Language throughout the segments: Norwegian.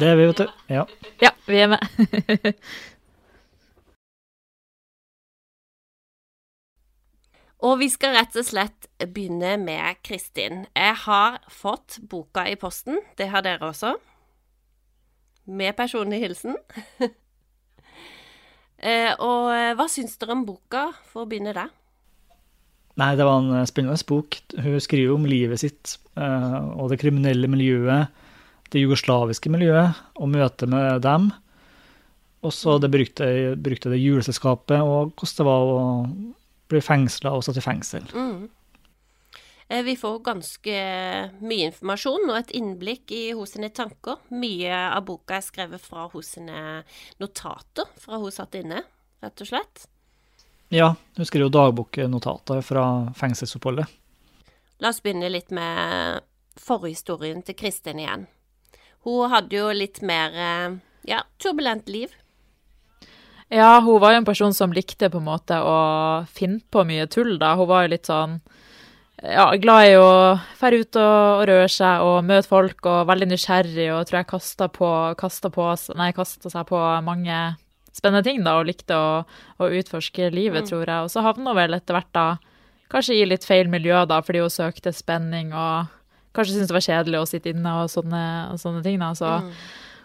Det er vi, vet du. Ja. Ja, vi er med. Og vi skal rett og slett begynne med Kristin. Jeg har fått boka i posten, det har dere også. Med personlig hilsen. Eh, og eh, hva syns dere om boka, for å begynne der? Nei, det var en eh, spennende bok. Hun skriver om livet sitt eh, og det kriminelle miljøet, det jugoslaviske miljøet, og møtet med dem. Og så det brukte, brukte det juleselskapet, og hvordan det var å bli fengsla og satt i fengsel. Mm. Eh, Vi får ganske mye informasjon og et innblikk i hos sine tanker. Mye av boka er skrevet fra hos sine notater fra hun satt inne, rett og slett. Ja, hun skriver jo dagboknotater fra fengselsoppholdet. La oss begynne litt med forhistorien til Kristin igjen. Hun hadde jo litt mer eh, ja, turbulent liv. Ja, hun var jo en person som likte på en måte å finne på mye tull, da. Hun var jo litt sånn ja, glad i å fære ut og, og røre seg og møte folk, og veldig nysgjerrig, og tror jeg kasta på, kastet på Nei, kasta seg på mange spennende ting, da, og likte å, å utforske livet, Mm. tror jeg. Og så havna hun vel etter hvert, da, kanskje i litt feil miljø, da, fordi hun søkte spenning, og kanskje syntes det var kjedelig å sitte inne og sånne, og sånne ting, da. Så Mm.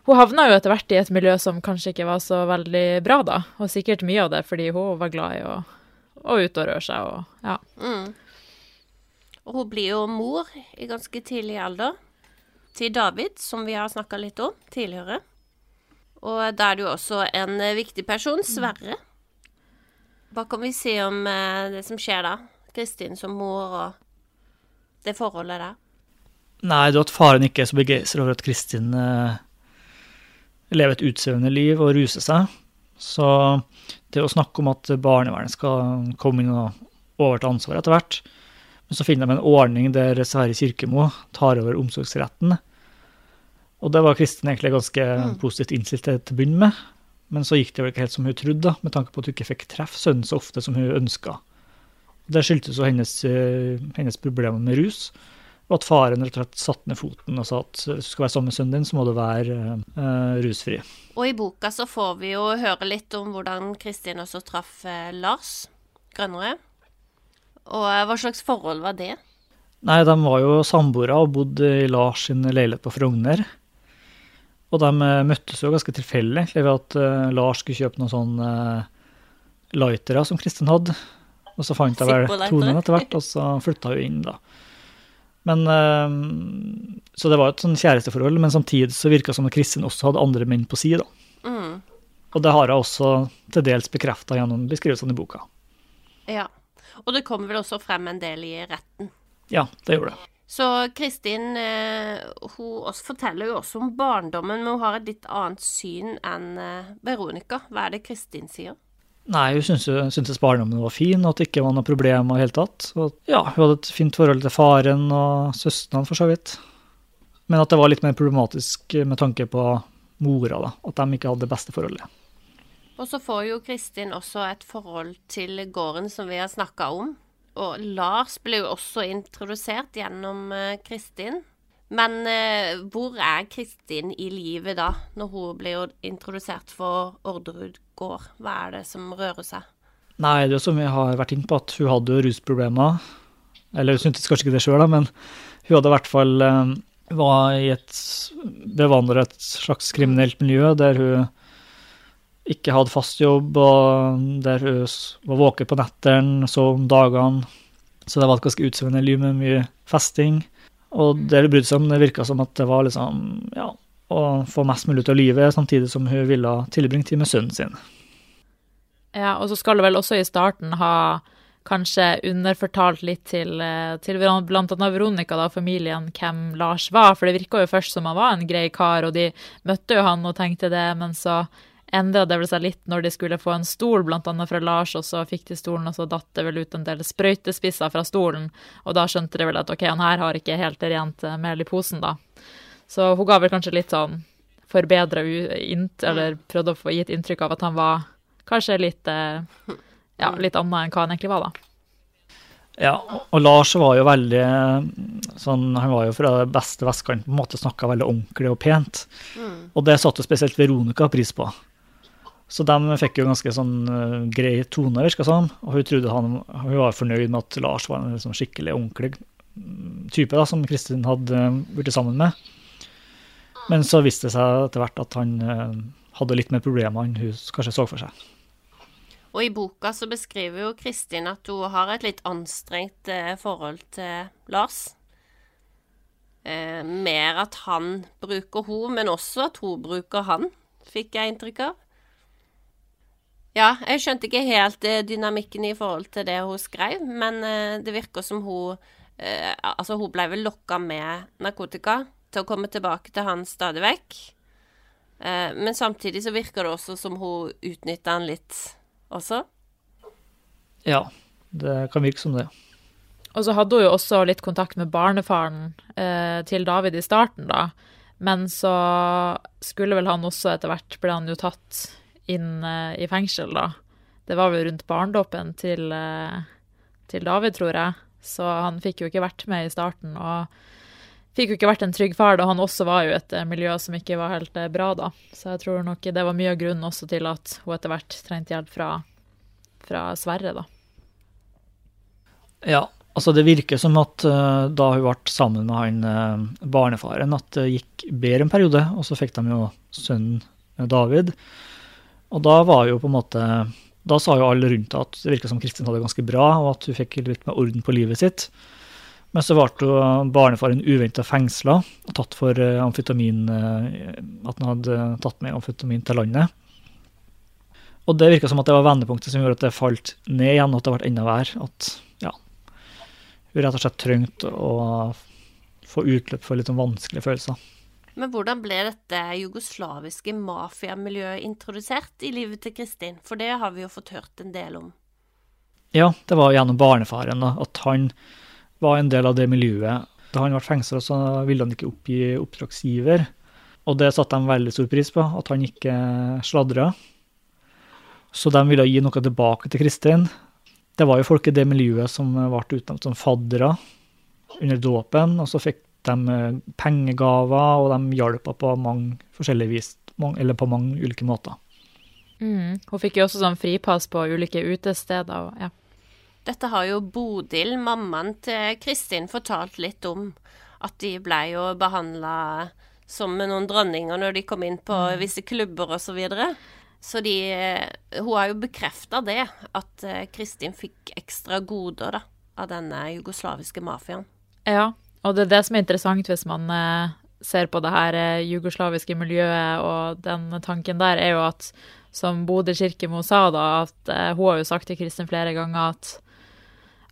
hun havna jo etter hvert i et miljø som kanskje ikke var så veldig bra, da. Og sikkert mye av det fordi hun var glad i å, å ut og røre seg og ja. Mm. Og hun blir jo mor i ganske tidlig alder til David, som vi har snakka litt om tidligere. Og da er det jo også en viktig person, Sverre. Hva kan vi si om eh, det som skjer da? Kristin som mor og det forholdet der. Nei, det er at faren ikke er så begeistra over at Kristin eh, lever et utsvevende liv og ruser seg. Så det å snakke om at barnevernet skal komme inn og overta ansvaret etter hvert Men så finner de en ordning der Sverre Kirkemo tar over omsorgsretten. Og det var Kristin egentlig ganske Mm. positivt innstilt til å begynne med. Men så gikk det vel ikke helt som hun trodde, da, med tanke på at hun ikke fikk treffe sønnen så ofte som hun ønska. Det skyldtes jo hennes, eh, hennes problemer med rus. Og at faren rett og slett satte ned foten og sa at hvis du skal være sammen med sønnen din, så må du være uh, rusfri. Og i boka så får vi jo høre litt om hvordan Kristin også traff eh, Lars Grønnerød. Og eh, hva slags forhold var det? Nei, de var jo samboere og bodde i Lars sin leilighet på Frogner. Og de møttes jo ganske tilfeldig, ved at uh, Lars skulle kjøpe noen sånne uh, lightere som Kristin hadde. Og så fant jeg vel tonen etter hvert, og så flytta hun inn, da. Men eh, Så det var et sånn kjæresteforhold, men samtidig så virka det som at Kristin også hadde andre menn på si, da. Mm. Og det har jeg også til dels bekrefta gjennom beskrivelsene i boka. Ja. Og det kommer vel også frem en del i retten. Ja, det gjorde det. Så Kristin eh, hun forteller jo også om barndommen, men hun har et litt annet syn enn eh, Veronica. Hva er det Kristin sier? Nei, hun syntes, syntes barndommen var fin, og at det ikke var noe problem i hele tatt. Og ja, hun hadde et fint forhold til faren og søstrene, for så vidt. Men at det var litt mer problematisk med tanke på mora, da. At de ikke hadde det beste forholdet. Og så får jo Kristin også et forhold til gården som vi har snakka om. Og Lars ble jo også introdusert gjennom eh, Kristin. Men eh, hvor er Kristin i livet da, når hun blir introdusert for Orderud gård? Hva er det som rører seg? Nei, det er som vi har vært inne på, at hun hadde jo rusproblemer. Eller hun syntes kanskje ikke det sjøl, men hun hadde i hvert fall eh, var i et bevandra et slags kriminelt miljø der hun ikke hadde fast jobb, og der hun var våken på nettene, så om dagene. Så det var et ganske utsvevende liv med mye festing. Og det hun brydde seg om, det virka som at det var liksom, ja, å få mest mulig ut av livet, samtidig som hun ville tilbringe tid med sønnen sin. Ja, og så skal det vel også i starten ha kanskje underfortalt litt til, eh, til annet Veronica, da, familien, hvem Lars var. For det virka jo først som han var en grei kar, og de møtte jo han og tenkte det, men så endra det vel seg litt når de skulle få en stol, annet fra Lars, og så fikk de stolen, og så datt det vel ut en del sprøytespisser fra stolen, og da skjønte de vel at ok, han her har ikke helt rent eh, mel i posen, da. Så hun ga vel kanskje litt sånn forbedra int, eller prøvde å få gi et inntrykk av at han var kanskje litt, eh, ja, litt annet enn hva han egentlig var, da. Ja, og Lars var jo veldig sånn, Han var jo fra det beste vestkanten, på en måte snakka veldig ordentlig og pent. Mm. Og det satte spesielt Veronica pris på. Så de fikk jo ganske sånn uh, grei tone, virka sånn. Og hun trodde han, hun var fornøyd med at Lars var en liksom, skikkelig ordentlig mm, type da, som Kristin hadde uh, blitt sammen med. Men så viste det seg etter hvert at han uh, hadde litt mer problemer enn hun kanskje så for seg. Og i boka så beskriver jo Kristin at hun har et litt anstrengt eh, forhold til Lars. Eh, mer at han bruker hun, men også at hun bruker han, fikk jeg inntrykk av. Ja, jeg skjønte ikke helt eh, dynamikken i forhold til det hun skrev, men eh, det virker som hun eh, Altså, hun ble vel lokka med narkotika til å komme tilbake til han stadig vekk. Eh, men samtidig så virker det også som hun utnytter han litt også? Ja, det kan virke som det. Og så hadde hun jo også litt kontakt med barnefaren eh, til David i starten, da. Men så skulle vel han også etter hvert ble han jo tatt inn eh, i fengsel, da. Det var vel rundt barnedåpen til, eh, til David, tror jeg. Så han fikk jo ikke vært med i starten. og fikk jo ikke vært en trygg far, da han også var jo et eh, miljø som ikke var helt eh, bra da. Så jeg tror nok det var mye av grunnen også til at hun etter hvert trengte hjelp fra, fra Sverre, da. Ja, altså det virker som at uh, da hun ble sammen med han uh, barnefaren, at det gikk bedre en periode, og så fikk de jo sønnen David. Og da var jo på en måte Da sa jo alle rundt at det virka som Kristin hadde det ganske bra, og at hun fikk litt mer orden på livet sitt. Men så ble barnefaren uventa fengsla og tatt for amfetamin, at han hadde tatt med amfetamin til landet. Og det virka som at det var vendepunktet som gjorde at det falt ned igjen, og at det ble enda verre. At ja, hun rett og slett trengte å få utløp for litt sånn vanskelige følelser. Men hvordan ble dette jugoslaviske mafiamiljøet introdusert i livet til Kristin? For det har vi jo fått hørt en del om. Ja, det var gjennom barnefaren. da, At han var en del av det miljøet. Da han ble fengsla, ville han ikke oppgi oppdragsgiver. Og det satte de veldig stor pris på, at han ikke sladra. Så de ville gi noe tilbake til Kristin. Det var jo folk i det miljøet som ble utnevnt som faddere under dåpen, og så fikk de pengegaver, og de hjalp på mange forskjellige vis, eller på mange ulike måter. Mm. Hun fikk jo også sånn fripass på ulike utesteder. ja. Dette har jo Bodil, mammaen til Kristin, fortalt litt om. At de ble jo behandla som noen dronninger når de kom inn på mm. visse klubber osv. Så, videre. så de Hun har jo bekrefta det, at Kristin fikk ekstra goder da, av denne jugoslaviske mafiaen. Ja, og det er det som er interessant hvis man eh, ser på det her eh, jugoslaviske miljøet og den tanken der, er jo at som Bodil Kirkemo sa, da, at eh, hun har jo sagt til Kristin flere ganger at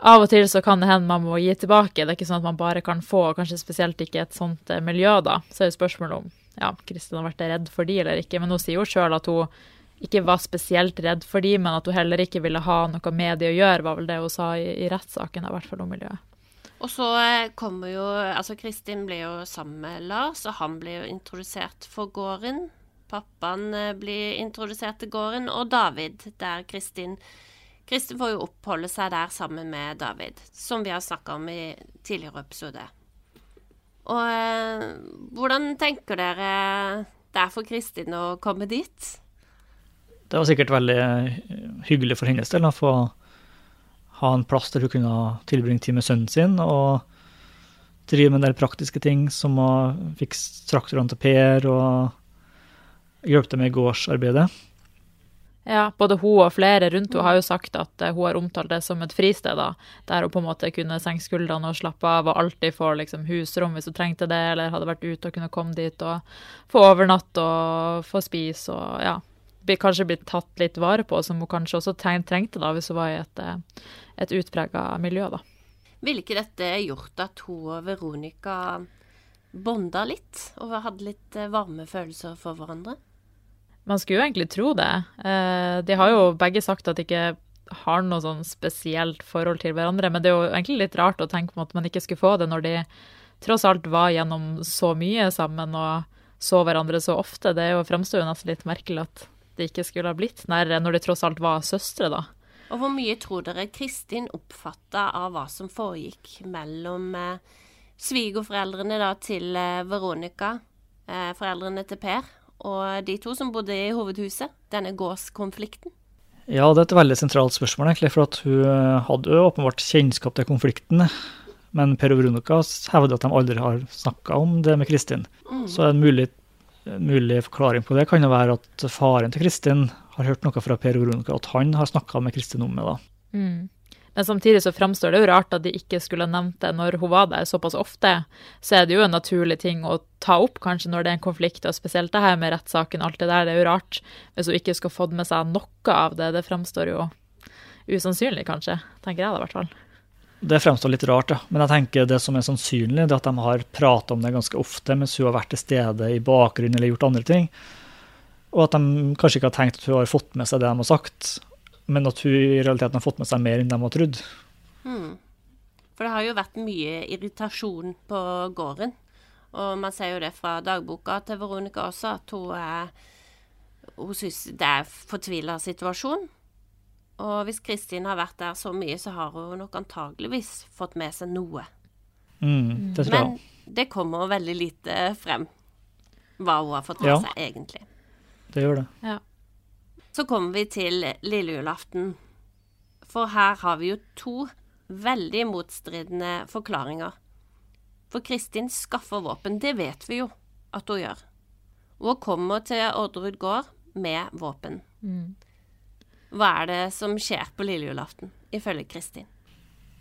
av og til så kan det hende man må gi tilbake. Det er ikke sånn at man bare kan få, kanskje spesielt ikke et sånt miljø, da. Så er det spørsmålet om ja, Kristin har vært redd for de eller ikke. Men hun sier jo sjøl at hun ikke var spesielt redd for de, men at hun heller ikke ville ha noe med de å gjøre, var vel det hun sa i, i rettssaken, i hvert fall om miljøet. Og så kommer jo Altså, Kristin blir jo sammen med Lars, og han blir jo introdusert for gården. Pappaen blir introdusert til gården, og David, der Kristin Kristin får jo oppholde seg der sammen med David, som vi har snakka om i tidligere episode. Og eh, hvordan tenker dere det er for Kristin å komme dit? Det var sikkert veldig hyggelig for hennes del å få ha en plass der hun kunne tilbringe tid med sønnen sin og drive med en del praktiske ting, som å fikse traktorene til Per og hjelpe dem med gårdsarbeidet. Ja, både hun og flere rundt henne har jo sagt at hun har omtalt det som et fristed, da, der hun på en måte kunne senke skuldrene og slappe av og alltid få liksom, husrom hvis hun trengte det, eller hadde vært ute og kunne komme dit og få overnatt og få spise og ja, kanskje blitt tatt litt vare på, som hun kanskje også trengte da, hvis hun var i et, et utprega miljø. da. Ville ikke dette gjort at hun og Veronica bonda litt, og hadde litt varme følelser for hverandre? Man skulle jo egentlig tro det. De har jo begge sagt at de ikke har noe sånn spesielt forhold til hverandre, men det er jo egentlig litt rart å tenke på at man ikke skulle få det når de tross alt var gjennom så mye sammen og så hverandre så ofte. Det jo, fremstår jo nesten litt merkelig at det ikke skulle ha blitt nærere, når de tross alt var søstre, da. Og hvor mye tror dere Kristin oppfatta av hva som foregikk mellom eh, svigerforeldrene til eh, Veronica, eh, foreldrene til Per, og de to som bodde i hovedhuset? Denne gårdskonflikten? Ja, det er et veldig sentralt spørsmål, egentlig, for at hun eh, hadde jo åpenbart kjennskap til konflikten. Men Per og Veronica hevder at de aldri har snakka om det med Kristin. Mm. Så en mulig, en mulig forklaring på det kan jo være at faren til Kristin har hørt noe fra Per og Veronica, at han har snakka med Kristin om det. da. Mm. Men samtidig så framstår det jo rart at de ikke skulle nevnt det når hun var der såpass ofte. Så er det jo en naturlig ting å ta opp kanskje når det er en konflikt, og spesielt det her med rettssaken, og alt det der. Det er jo rart hvis hun ikke skulle fått med seg noe av det. Det framstår jo usannsynlig, kanskje. Tenker jeg da, i hvert fall. Det fremstår litt rart, ja. Men jeg tenker det som er sannsynlig, det er at de har prata om det ganske ofte mens hun har vært til stede i bakgrunnen eller gjort andre ting. Og at de kanskje ikke har tenkt at hun har fått med seg det de har sagt, men at hun i realiteten har fått med seg mer enn de har trodd. Hmm. For det har jo vært mye irritasjon på gården. Og man ser jo det fra dagboka til Veronica også, at hun, er, hun syns det er fortvila situasjon. Og hvis Kristin har vært der så mye, så har hun nok antageligvis fått med seg noe. Mm, det Men det kommer veldig lite frem hva hun har fått med Ja. seg, egentlig. Det gjør det. Ja. Så kommer vi til lille julaften. For her har vi jo to veldig motstridende forklaringer. For Kristin skaffer våpen, det vet vi jo at hun gjør. Og hun kommer til Orderud gård med våpen. Mm. Hva er det som skjer på lille julaften, ifølge Kristin?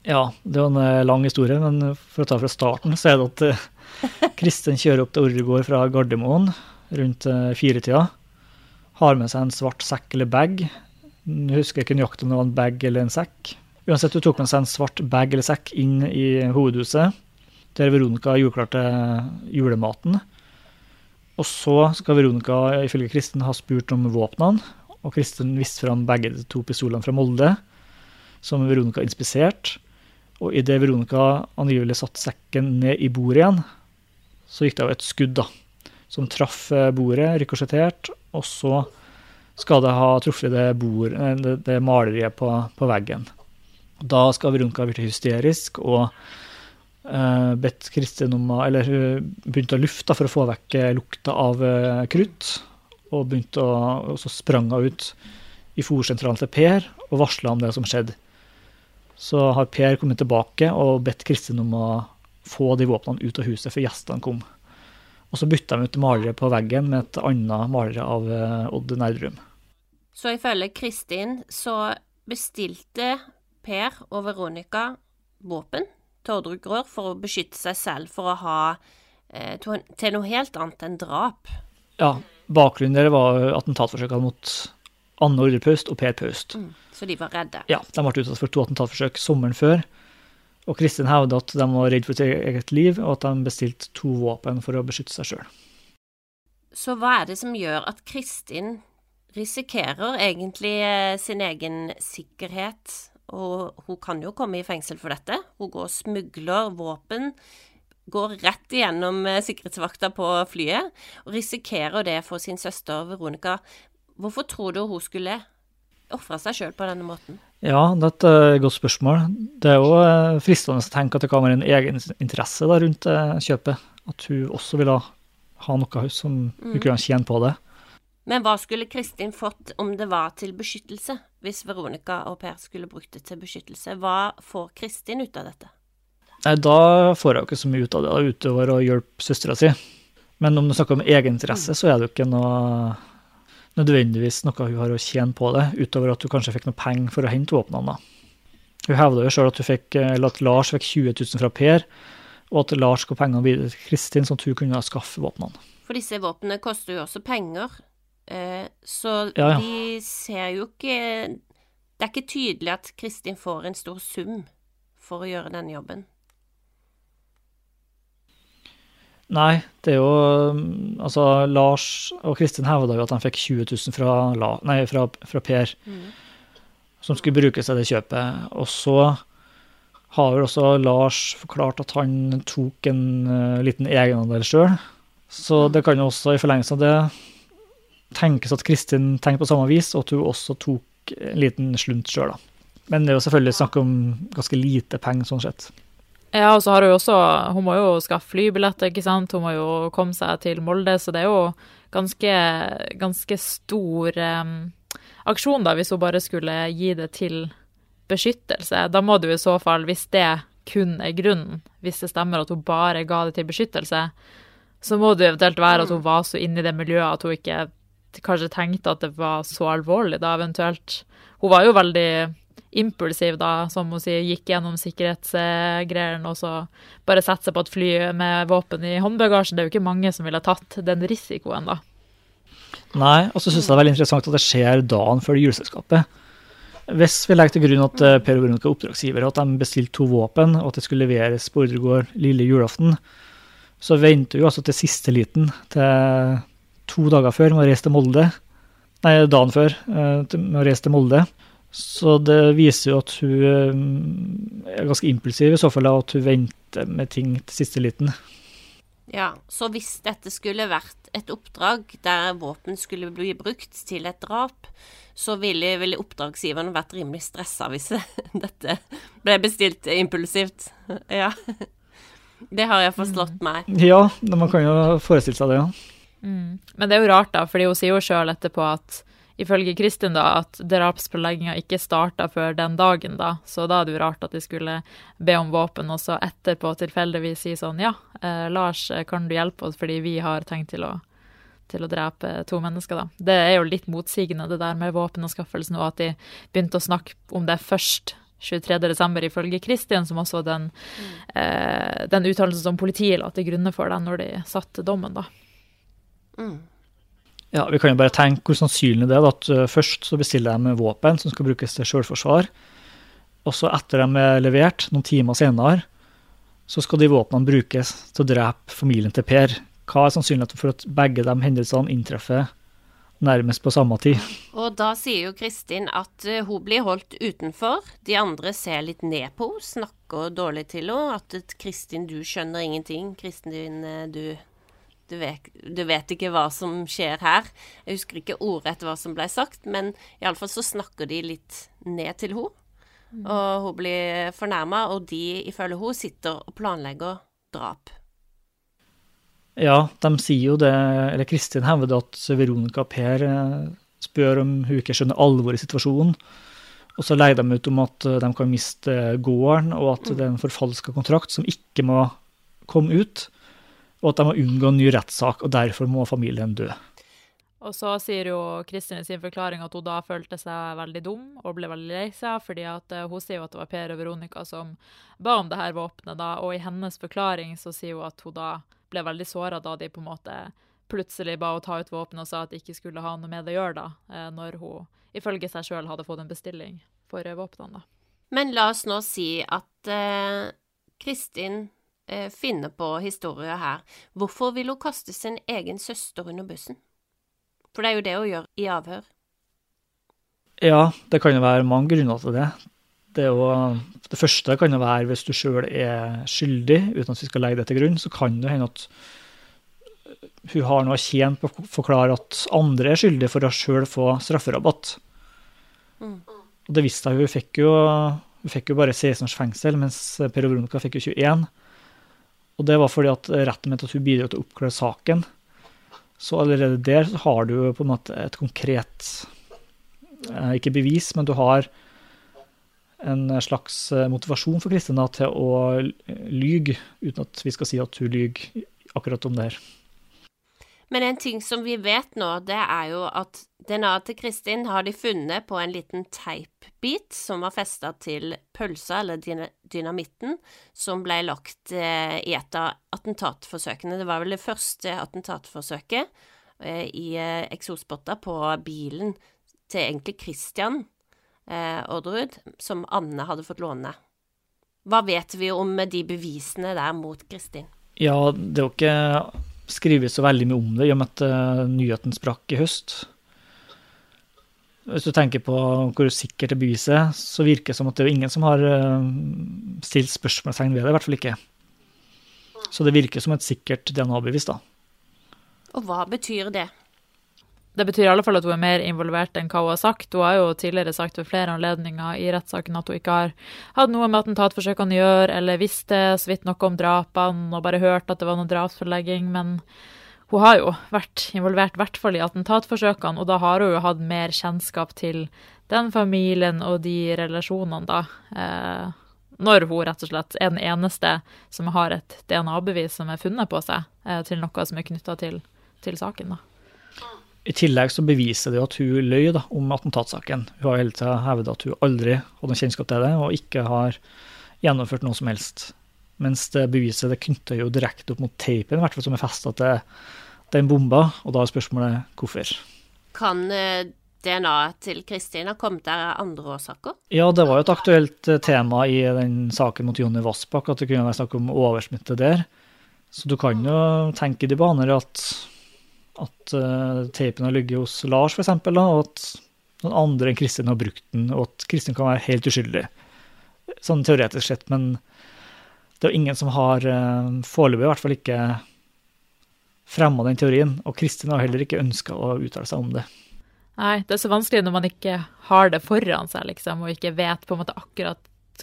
Ja, det er en eh, lang historie, men for å ta fra starten, så er det at eh, Kristin kjører opp til Orderud gård fra Gardermoen rundt eh, firetida. Har med seg en svart sekk eller bag. Jeg husker ikke nøyaktig om det var en bag eller en sekk. Uansett, hun tok med seg en svart bag eller sekk inn i hovedhuset, der Veronica gjorde klart julematen. Og så skal Veronica ifølge Kristin ha spurt om våpnene, og Kristin viste fram begge de to pistolene fra Molde, som Veronica inspiserte. Og idet Veronica angivelig satte sekken ned i bordet igjen, så gikk det av et skudd da, som traff bordet, rikosjettert, og så skal det ha truffet det, bord, eh, det, det maleriet på, på veggen. Da skal Veronica bli hysterisk og uh, bedt Kristin om å Eller hun begynte å lufte for å få vekk eh, lukta av uh, krutt, og å, og så sprang hun ut i fòrsentralen til Per og varsla om det som skjedde. Så har Per kommet tilbake og bedt Kristin om å få de våpnene ut av huset før gjestene kom. Og så bytta de ut maleriet på veggen med et annet malere av eh, Odd Nerdrum. Så ifølge Kristin så bestilte Per og Veronica våpen til Orderud for å beskytte seg selv, for å ha eh, til noe helt annet enn drap. Ja, bakgrunnen der var attentatforsøkene mot Anne Ordre Paust og Per Paust. Mm. Så de var redde. Ja, de ble utsatt for to attentatforsøk sommeren før. Og Kristin hevder at de var redd for sitt eget liv, og at de bestilte to våpen for å beskytte seg sjøl. Så hva er det som gjør at Kristin risikerer egentlig eh, sin egen sikkerhet? Og hun kan jo komme i fengsel for dette. Hun går og smugler våpen. Går rett igjennom eh, sikkerhetsvakta på flyet, og risikerer det for sin søster Veronica. Hvorfor tror du hun skulle ofre seg sjøl på denne måten? Ja, det er et godt spørsmål. Det er jo eh, fristende å tenke at det kan være en egen interesse da, rundt eh, kjøpet. At hun også ville ha noe som hun kunne tjene på det. Men hva skulle Kristin fått om det var til beskyttelse? Hvis Veronica og Per skulle brukt det til beskyttelse, hva får Kristin ut av dette? Nei, da får jo ikke så mye ut av det, utover å hjelpe søstera si. Men om du snakker om egeninteresse, så er det jo ikke noe nødvendigvis noe hun har å tjene på det, utover at hun kanskje fikk noe penger for å hente våpnene. Hun hevda jo sjøl at, at Lars fikk 20 000 fra Per, og at Lars ga pengene videre til Kristin, sånn at hun kunne skaffe våpnene. For disse våpnene koster jo også penger, eh, så Ja, ja. de ser jo ikke Det er ikke tydelig at Kristin får en stor sum for å gjøre denne jobben. Nei, det er jo um, Altså, Lars og Kristin hevda jo at de fikk 20 000 fra, La, nei, fra, fra Per, som skulle brukes til det kjøpet. Og så har vel også Lars forklart at han tok en uh, liten egenandel sjøl. Så det kan jo også i forlengelsen av det tenkes at Kristin tenkte på samme vis, og at hun også tok en liten slunt sjøl, da. Men det er jo selvfølgelig snakk om ganske lite penger, sånn sett. Ja, og så har hun jo også Hun må jo skaffe flybilletter, ikke sant. Hun må jo komme seg til Molde, så det er jo ganske, ganske stor um, aksjon, da, hvis hun bare skulle gi det til beskyttelse. Da må du i så fall, hvis det kun er grunnen, hvis det stemmer at hun bare ga det til beskyttelse, så må det eventuelt være at hun var så inne i det miljøet at hun ikke kanskje tenkte at det var så alvorlig, da eventuelt. Hun var jo veldig impulsiv, da, som hun sier, gikk gjennom sikkerhetsgreiene og så bare sette seg på et fly med våpen i håndbagasjen. Det er jo ikke mange som ville tatt den risikoen, da. Nei, og så syns jeg det er veldig interessant at det skjer dagen før juleselskapet. Hvis vi legger til grunn at eh, Per og Veronica er oppdragsgiver, at de bestilte to våpen, og at det skulle leveres på ordregård lille julaften, så venter vi altså til siste liten, til to dager før med å reise til Molde. Nei, dagen før eh, med å reise til Molde. Så det viser jo at hun eh, er ganske impulsiv, i så fall at hun venter med ting til siste liten. Ja, så hvis dette skulle vært et oppdrag der våpen skulle bli brukt til et drap, så ville, ville oppdragsgiveren vært rimelig stressa hvis dette ble bestilt impulsivt. Ja. Det har jeg forstått mm. meg. Ja, man kan jo forestille seg det, ja. Mm. Men det er jo rart, da, fordi hun sier jo sjøl etterpå at ifølge Kristin da, at drapsplanlegginga ikke starta før den dagen, da. Så da er det jo rart at de skulle be om våpen, og så etterpå tilfeldigvis si sånn ja, eh, Lars, eh, kan du hjelpe oss fordi vi har tenkt til å, til å drepe to mennesker, da. Det er jo litt motsigende, det der med våpenanskaffelsen, og at de begynte å snakke om det først 23.12. ifølge Kristin, som også var den, mm. eh, den uttalelsen som politiet la til grunne for den når de satte dommen, da. Mm. Ja, Vi kan jo bare tenke hvor sannsynlig det er at uh, først så bestiller de våpen som skal brukes til selvforsvar. Og så etter de er levert, noen timer senere, så skal de våpnene brukes til å drepe familien til Per. Hva er sannsynligheten for at begge de hendelsene inntreffer nærmest på samme tid? Og da sier jo Kristin at uh, hun blir holdt utenfor. De andre ser litt ned på henne, snakker dårlig til henne. At Kristin, du skjønner ingenting. Kristin, du du vet, du vet, ikke hva som skjer her. Jeg husker ikke ordrett hva som ble sagt, men iallfall så snakker de litt ned til henne. Mm. Og hun blir fornærma, og de, ifølge henne, sitter og planlegger drap. Ja, de sier jo det, eller Kristin hevder at Veronica Per eh, spør om hun ikke skjønner alvoret i situasjonen. Og så legger de ut om at eh, de kan miste gården, og at mm. det er en forfalska kontrakt som ikke må komme ut og at de må unngå en ny rettssak, og derfor må familien dø. Og så sier jo Kristin i sin forklaring at hun da følte seg veldig dum og ble veldig lei seg, fordi at uh, hun sier jo at det var Per og Veronica som ba om det her våpenet, da, og i hennes forklaring så sier hun at hun da ble veldig såra da de på en måte plutselig ba å ta ut våpenet og sa at de ikke skulle ha noe med det å gjøre, da, uh, når hun ifølge seg sjøl hadde fått en bestilling for uh, våpnene, da. Men la oss nå si at Kristin eh, finne på historier her. Hvorfor vil hun kaste sin egen søster under bussen? For det er jo det hun gjør i avhør. Ja, det kan jo være mange grunner til det. Det, jo, det første kan jo være hvis du sjøl er skyldig, uten at vi skal legge det til grunn, så kan det hende at hun har noe tjent på å forklare at andre er skyldige for å sjøl få strafferabatt. Mm. Og det visste jeg. Hun fikk jo, hun fikk jo bare 16 års fengsel, mens Per Veronica fikk jo 21. Og det var fordi at retten mente at hun bidro til å oppklare saken. Så allerede der har du på en måte et konkret eh, Ikke bevis, men du har en slags eh, motivasjon for Kristina til å lyge, uten at vi skal si at hun lyger akkurat om det her. Men en ting som vi vet nå, det er jo at DNA-et til Kristin har de funnet på en liten teipbit som var festa til pølsa, eller dynamitten, som ble lagt eh, i et av attentatforsøkene. Det var vel det første attentatforsøket eh, i eh, eksospotta på bilen til egentlig Christian Orderud, som Anne hadde fått låne. Hva vet vi om de bevisene der mot Kristin? Ja, det er jo ikke skrives så veldig mye om det, i og med at uh, nyheten sprakk i høst. Hvis du tenker på hvor sikkert det beviset, så virker det som at det er ingen som har uh, stilt spørsmålstegn ved det, i hvert fall ikke. Så det virker som et sikkert DNA-bevis, da. Og hva betyr det? Det betyr i alle fall at hun er mer involvert enn hva hun har sagt. Hun har jo tidligere sagt ved flere anledninger i rettssaken at hun ikke har hatt noe med attentatforsøkene å gjøre, eller visste så vidt noe om drapene og bare hørt at det var noe drapsforlegging. Men hun har jo vært involvert, i hvert fall i attentatforsøkene, og da har hun jo hatt mer kjennskap til den familien og de relasjonene, da. Eh, når hun rett og slett er den eneste som har et DNA-bevis som er funnet på seg eh, til noe som er knytta til, til saken, da. I tillegg så beviser det jo at hun løy da, om attentatsaken. Hun har hele tida hevda at hun aldri hadde kjennskap til det, og ikke har gjennomført noe som helst. Mens det beviset det knytter jo direkte opp mot teipen, i hvert fall som er festa til den bomba, og da er spørsmålet hvorfor. Kan eh, DNA til Kristin ha kommet der av andre årsaker? Ja, det var jo et aktuelt eh, tema i den saken mot Jonny Vassbakk, at det kunne være snakk om oversmitte der. Så du kan jo tenke i de baner at at uh, tapen har ligget hos Lars, f.eks., og at noen andre enn Kristin har brukt den, og at Kristin kan være helt uskyldig. Sånn teoretisk sett, men det er jo ingen som har, uh, foreløpig i hvert fall ikke, fremma den teorien. Og Kristin har heller ikke ønska å uttale seg om det. Nei, det er så vanskelig når man ikke har det foran seg, liksom, og ikke vet på en måte akkurat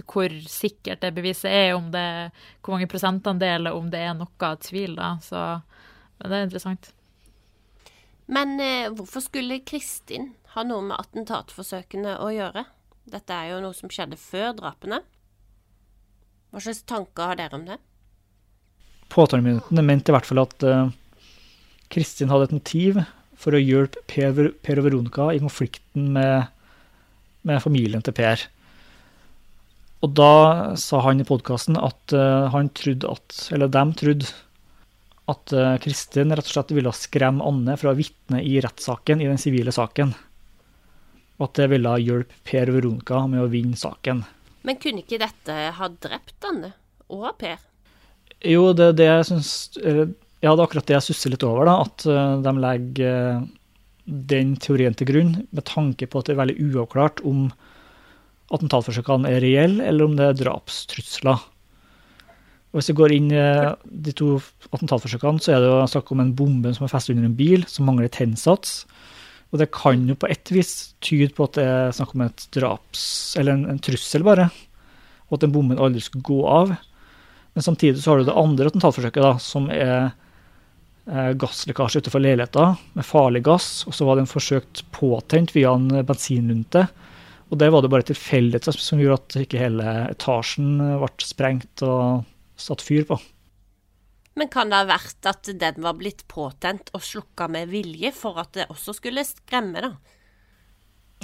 hvor sikkert det beviset er, om det, hvor mange prosentandeler, om det er noe tvil, da. Så det er interessant. Men eh, hvorfor skulle Kristin ha noe med attentatforsøkene å gjøre? Dette er jo noe som skjedde før drapene. Hva slags tanker har dere om det? Påtalemyndighetene mente i hvert fall at eh, Kristin hadde et motiv for å hjelpe Per, per og Veronica i konflikten med, med, familien til Per. Og da sa han i podkasten at eh, han trodde at Eller dem trodde at eh, Kristin rett og slett ville skremme Anne fra å vitne i rettssaken, i den sivile saken. Og at det ville hjelpe Per Veronica med å vinne saken. Men kunne ikke dette ha drept Anne og Per? Jo, det er det jeg syns Ja, det er akkurat det jeg susser litt over, da. At eh, de legger eh, den teorien til grunn med tanke på at det er veldig uavklart om attentatforsøkene er reelle, eller om det er drapstrusler. Og Hvis vi går inn i de to attentatforsøkene, så er det jo snakk om en bombe som er festet under en bil, som mangler tennsats. Og det kan jo på et vis tyde på at det er snakk om et draps... Eller en, en trussel, bare. Og at den bomben aldri skulle gå av. Men samtidig så har du det andre attentatforsøket, da, som er eh, gasslekkasje utenfor leiligheta med farlig gass. Og så var den forsøkt påtent via en bensinlunte. Og det var det bare tilfeldigheter som gjorde at ikke hele etasjen ble sprengt. og satt fyr på. Men kan det ha vært at den var blitt påtent og slukka med vilje for at det også skulle skremme, da?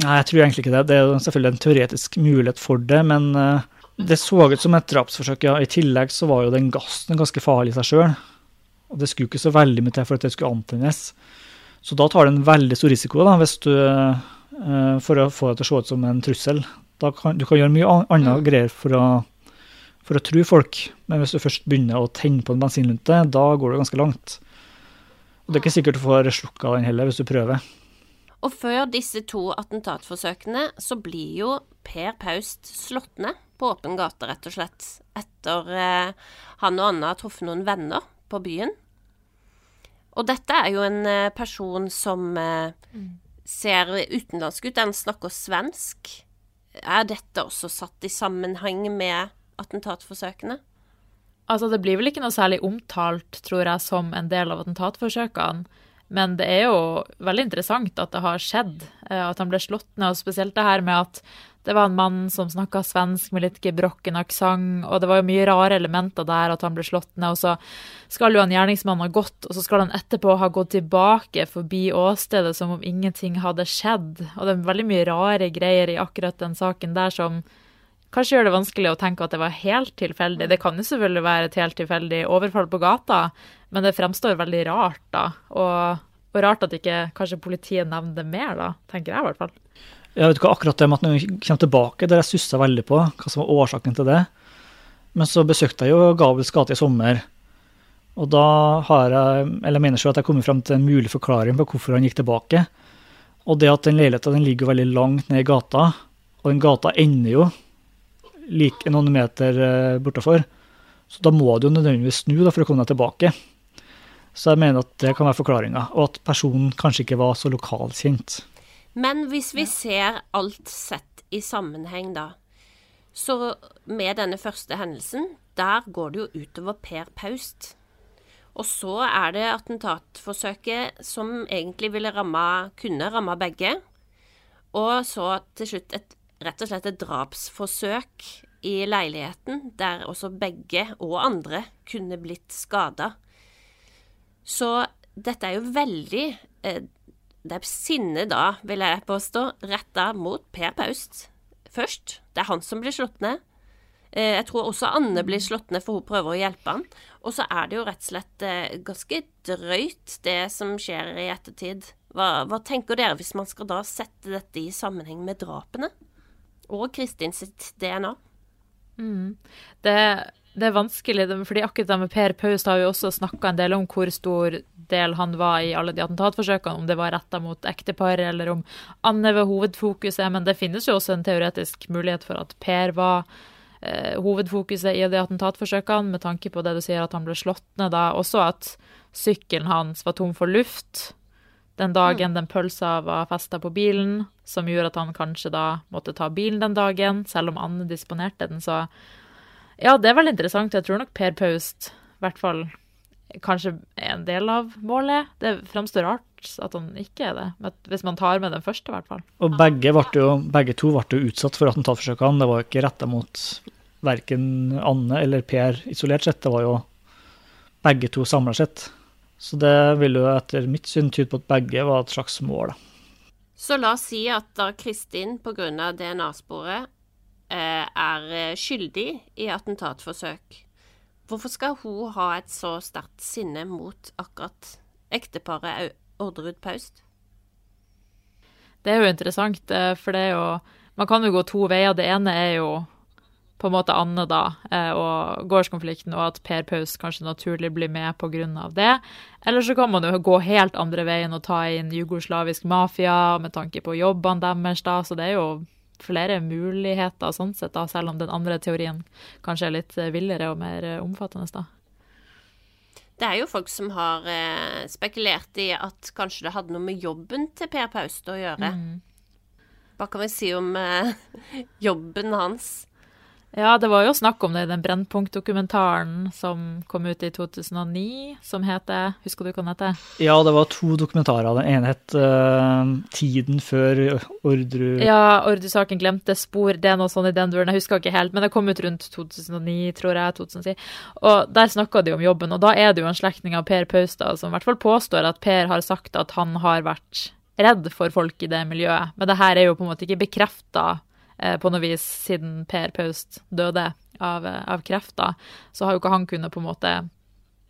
Nei, jeg tror egentlig ikke det. Det er selvfølgelig en teoretisk mulighet for det, men eh, det så ut som et drapsforsøk, ja. I tillegg så var jo den gassen ganske farlig i seg sjøl. Og det skulle ikke så veldig mye til for at det skulle antennes. Så da tar du en veldig stor risiko da, hvis du, eh, for å få det til å se ut som en trussel. Kan, du kan gjøre mye annet greier for å for å tro folk. Men hvis du først begynner å tenne på en bensinlunte, da går du ganske langt. Og Det er ikke sikkert du får slukka den heller, hvis du prøver. Og før disse to attentatforsøkene, så blir jo Per Paust slått ned på åpen gate, rett og slett. Etter eh, han og Anna har truffet noen venner på byen. Og dette er jo en eh, person som eh, mm. ser utenlandsk ut. Den snakker svensk. Er dette også satt i sammenheng med attentatforsøkene? Altså, det blir vel ikke noe særlig omtalt, tror jeg, som en del av attentatforsøkene. Men det er jo veldig interessant at det har skjedd, eh, at han ble slått ned. Og spesielt det her med at det var en mann som snakka svensk med litt gebrokken aksent, og det var jo mye rare elementer der, at han ble slått ned. Og så skal jo en gjerningsmann ha gått, og så skal han etterpå ha gått tilbake forbi åstedet som om ingenting hadde skjedd. Og det er veldig mye rare greier i akkurat den saken der som kanskje gjør det vanskelig å tenke at det var helt tilfeldig. Det kan jo selvfølgelig være et helt tilfeldig overfall på gata, men det fremstår veldig rart, da. Og, og rart at ikke kanskje politiet nevner det mer, da, tenker jeg i hvert fall. Jeg vet ikke akkurat det med at når vi kommer tilbake, der jeg sussa veldig på hva som var årsaken til det. Men så besøkte jeg jo Gabels gate i sommer. Og da har jeg, eller jeg mener selv at jeg har kommet frem til en mulig forklaring på hvorfor han gikk tilbake. Og det at den leiligheten ligger veldig langt ned i gata, og den gata ender jo like noen meter eh, bortafor. Så da må du jo nødvendigvis snu da, for å komme deg tilbake. Så jeg mener at det kan være forklaringa, og at personen kanskje ikke var så lokalkjent. Men hvis vi ser alt sett i sammenheng, da, så med denne første hendelsen, der går det jo utover Per Paust. Og så er det attentatforsøket som egentlig ville ramme, kunne ramme begge. Og så til slutt et, rett og slett et drapsforsøk i leiligheten, der også begge og andre kunne blitt skada. Så dette er jo veldig eh, Det er sinne da, vil jeg påstå, retta mot Per Paust først. Det er han som blir slått ned. Eh, jeg tror også Anne blir slått ned, for hun prøver å hjelpe han. Og så er det jo rett og slett eh, ganske drøyt, det som skjer i ettertid. Hva, hva, tenker dere hvis man skal da sette dette i sammenheng med drapene? Og Kristin sitt DNA? Mm. Det det er vanskelig, fordi akkurat det med Per Paust har vi også snakka en del om hvor stor del han var i alle de attentatforsøkene, om det var retta mot ektepar eller om Anne var hovedfokuset. Men det finnes jo også en teoretisk mulighet for at Per var eh, hovedfokuset i de attentatforsøkene, med tanke på det du sier at han ble slått ned da. Også at sykkelen hans var tom for luft den dagen den pølsa var festa på bilen, som gjorde at han kanskje da måtte ta bilen den dagen, selv om Anne disponerte den. så ja, det er veldig interessant. Jeg tror nok Per Paust i hvert fall kanskje en del av målet. Det framstår rart at han ikke er det, hvis man tar med den første, i hvert fall. Og begge, jo, begge to ble jo utsatt for attentatforsøkene. Det var jo ikke retta mot verken Anne eller Per isolert sett, det var jo begge to samla sett. Så det vil jo etter mitt syn tyde på at begge var et slags mål. Så la oss si at da Kristin pga. DNA-sporet Eh, er eh, skyldig i attentatforsøk. Hvorfor skal hun ha et så sterkt sinne mot akkurat ekteparet Orderud Paust? Det er jo interessant, eh, for det er jo Man kan jo gå to veier. Det ene er jo på en måte Anne, da, og gårdskonflikten, og at Per Paus kanskje naturlig blir med pga. det. Eller så kan man jo gå helt andre veien og ta inn jugoslavisk mafia med tanke på jobbene deres, da, så det er jo flere muligheter sånn sett, da, selv om den andre teorien kanskje er litt eh, villere og mer eh, omfattende. da. Det er jo folk som har eh, spekulert i at kanskje det hadde noe med jobben til Per Paust å gjøre. Mm. Hva kan vi si om eh, jobben hans? Ja, det var jo snakk om det i den Brennpunkt-dokumentaren som kom ut i 2009, som heter Husker du hva den heter? Ja, det var to dokumentarer. Den ene het uh, 'Tiden før Ordru'. Ja, Ordru-saken glemte spor. Det er noe sånn i den duren. Jeg husker ikke helt, men det kom ut rundt 2009, tror jeg. 2010. Og der snakka de om jobben, og da er det jo en slektning av Per Paustad som i hvert fall påstår at Per har sagt at han har vært redd for folk i det miljøet. Men det her er jo på en måte ikke bekrefta på noe vis siden Per Paust døde av, eh, av kreft, da, så har jo ikke han kunnet på en måte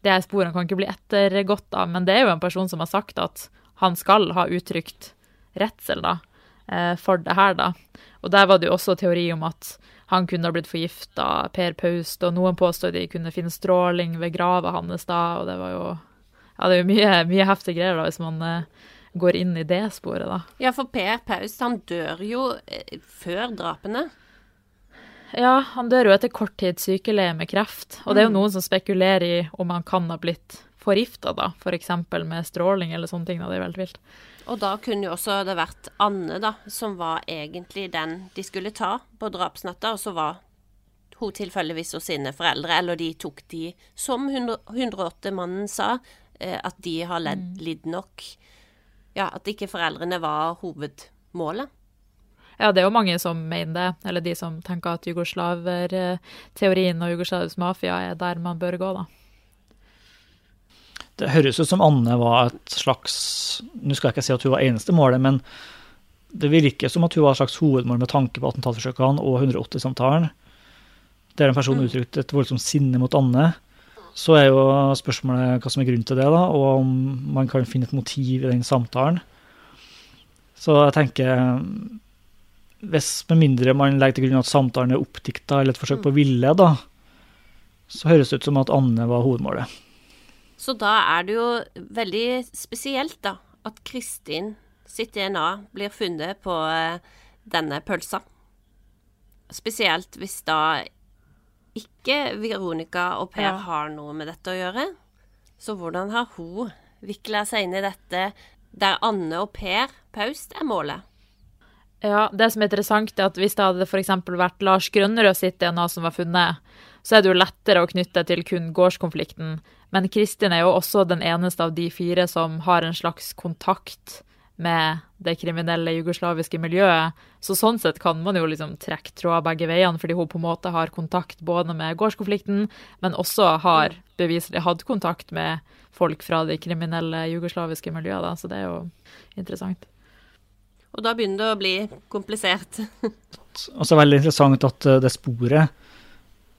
Det sporene kan ikke bli ettergått av, men det er jo en person som har sagt at han skal ha uttrykt redsel, eh, for det her, da. Og der var det jo også teori om at han kunne ha blitt forgifta, Per Paust, og noen påstod de kunne finne stråling ved grava hans da, og det var jo Ja, det er jo mye, mye heftige greier da, hvis man går inn i det sporet, da. Ja, for Per Paust, han dør jo eh, før drapene. Ja, han dør jo etter kort tid sykeleie med kreft. Og det er jo mm. noen som spekulerer i om han kan ha blitt forgifta, da. F.eks. Med stråling eller sånne ting. Da. Det er veldig vilt. Og da kunne jo også det vært Anne, da, som var egentlig den de skulle ta på drapsnatta, og så var hun tilfeldigvis hos sine foreldre, eller de tok de, som 108-mannen sa, eh, at de har ledd, mm. lidd nok ja, at ikke foreldrene var hovedmålet. Ja, det er jo mange som mener det, eller de som tenker at jugoslaverteorien og jugoslavisk mafia er der man bør gå, da. Det høres ut som Anne var et slags Nå skal jeg ikke si at hun var eneste målet, men det virker som at hun var et slags hovedmål med tanke på attentatforsøkene og 180-samtalen, der en person mm. uttrykte et voldsomt sinne mot Anne. Så er jo spørsmålet hva som er grunnen til det, da, og om man kan finne et motiv i den samtalen. Så jeg tenker hvis Med mindre man legger til grunn at samtalen er oppdikta eller et forsøk på å ville, da, så høres det ut som at Anne var hovedmålet. Så da er det jo veldig spesielt, da, at Kristin sitt DNA blir funnet på eh, denne pølsa. Spesielt hvis da ikke Veronica og Per ja. har noe med dette å gjøre, Så hvordan har hun vikla seg inn i dette der Anne og Per Paust er målet? Ja, det som er interessant, er at hvis det hadde f.eks. vært Lars Grønnerød sitt DNA som var funnet, så er det jo lettere å knytte til kun gårdskonflikten. Men Kristin er jo også den eneste av de fire som har en slags kontakt med det kriminelle jugoslaviske miljøet. Så sånn sett kan man jo liksom trekke tråder begge veiene, fordi hun på en måte har kontakt både med gårdskonflikten, men også har beviselig hatt kontakt med folk fra det kriminelle jugoslaviske miljøet. Da. Så det er jo interessant. Og da begynner det å bli komplisert. Og så er det veldig interessant at eh, det sporet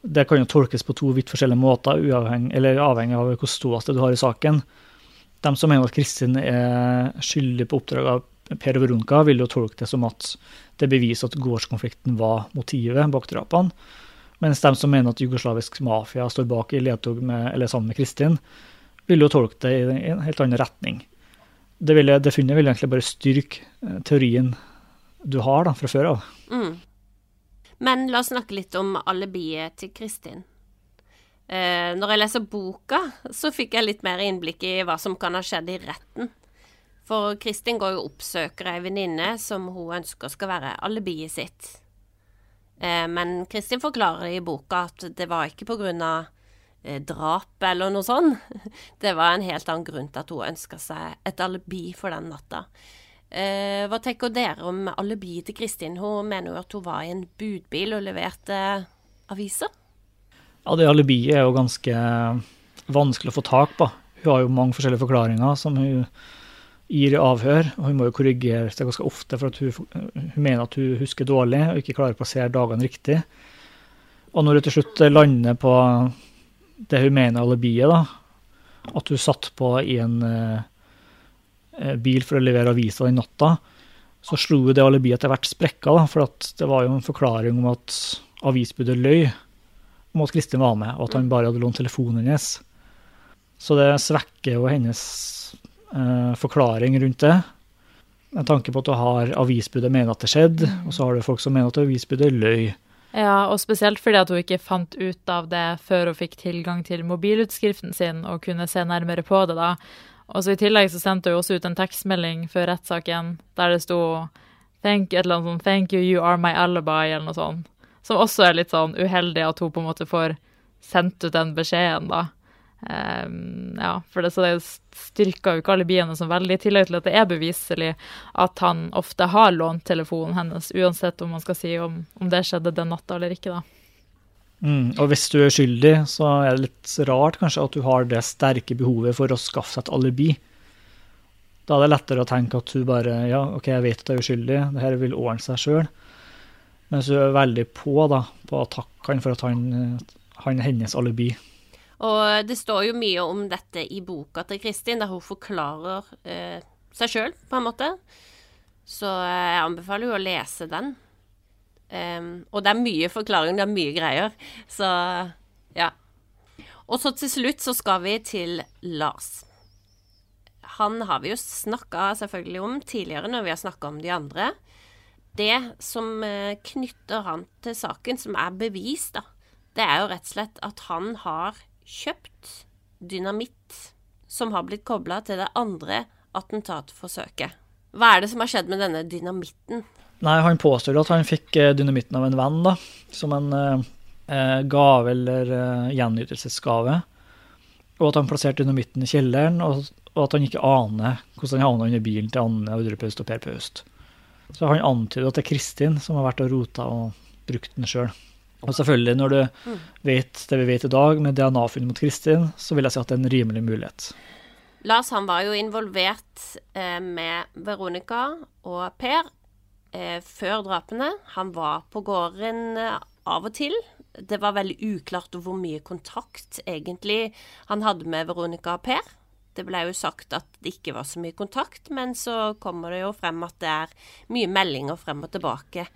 det kan jo tolkes på to vidt forskjellige måter, uavhengig, eller avhengig av hvor ståsted du har i saken. De som mener at Kristin er skyldig på oppdrag av Per og Veronica, vil jo tolke det som at det beviser at gårdskonflikten var motivet bak drapene. Mens de som mener at jugoslavisk mafia står bak i ledtog med, eller sammen med Kristin, vil jo tolke det i en helt annen retning. Det, vil, det funnet vil egentlig bare styrke eh, teorien du har da, fra før av. Mm. Men la oss snakke litt om alibiet til Kristin. Eh, når jeg leser boka, så fikk jeg litt mer innblikk i hva som kan ha skjedd i retten. For Kristin går jo og oppsøker ei venninne som hun ønsker skal være alibiet sitt. Eh, men Kristin forklarer i boka at det var ikke på grunn av eh, drap eller noe sånt. Det var en helt annen grunn til at hun ønska seg et alibi for den natta. Eh, hva tenker dere om alibiet til Kristin? Hun mener jo at hun var i en budbil og leverte aviser. Ja, det alibiet er jo ganske vanskelig å få tak på. Hun har jo mange forskjellige forklaringer som hun gir i avhør, og hun må jo korrigere seg ganske ofte for at hun, hun mener at hun husker dårlig og ikke klarer å plassere dagene riktig. Og når hun til slutt lander på det hun mener er alibiet, da, at hun satt på i en eh, bil for å levere aviser den natta, så slo det alibiet etter hvert sprekker, for det var jo en forklaring om at avisbudet løy om at Kristin var med, og at han bare hadde lånt telefonen hennes. Så det svekker jo hennes eh, forklaring rundt det. Med tanke på at du har avisbudet mener at det skjedde, og så har du folk som mener at avisbudet løy. Ja, og spesielt fordi at hun ikke fant ut av det før hun fikk tilgang til mobilutskriften sin og kunne se nærmere på det, da. Og så I tillegg så sendte hun også ut en tekstmelding før rettssaken der det sto Thank, et eller annet sånt, 'Thank you, you are my alibi', eller noe sånt. Som også er litt sånn uheldig at hun på en måte får sendt ut den beskjeden, da. Um, ja, for det, så det styrker jo ikke alibiene så veldig, i tillegg til at det er beviselig at han ofte har lånt telefonen hennes, uansett om man skal si om, om det skjedde den natta eller ikke, da. Mm, og hvis du er skyldig, så er det litt rart kanskje at du har det sterke behovet for å skaffe seg et alibi. Da er det lettere å tenke at du bare Ja, OK, jeg vet at jeg er uskyldig, det her vil ordne seg sjøl. Mens du er veldig på da, på å takke han for at han, han er hennes alibi. Og det står jo mye om dette i boka til Kristin, der hun forklarer eh, seg sjøl, på en måte. Så jeg anbefaler jo å lese den. Um, og det er mye forklaring, det er mye greier. Så ja. Og så til slutt så skal vi til Lars. Han har vi jo snakka selvfølgelig om tidligere når vi har snakka om de andre det som eh, knytter han til saken, som er bevis, da, det er jo rett og slett at han har kjøpt dynamitt som har blitt kobla til det andre attentatforsøket. Hva er det som har skjedd med denne dynamitten? Nei, Han påstår at han fikk eh, dynamitten av en venn, da, som en eh, eh, gave eller eh, gjenytelsesgave. Og at han plasserte dynamitten i kjelleren, og, og at han ikke aner hvordan han havna under bilen til Anne Audre Paust og Per Paust. Så han antyder at det er Kristin som har vært og rota og brukt den sjøl. Og selvfølgelig, når du mm. vet det vi vet i dag, med DNA-funn mot Kristin, så vil jeg si at det er en rimelig mulighet. Lars han var jo involvert eh, med Veronica og Per eh, før drapene. Han var på gården eh, av og til. Det var veldig uklart hvor mye kontakt egentlig han hadde med Veronica og Per. Det ble jo sagt at det ikke var så mye kontakt, men så kommer det jo frem at det er mye meldinger frem og tilbake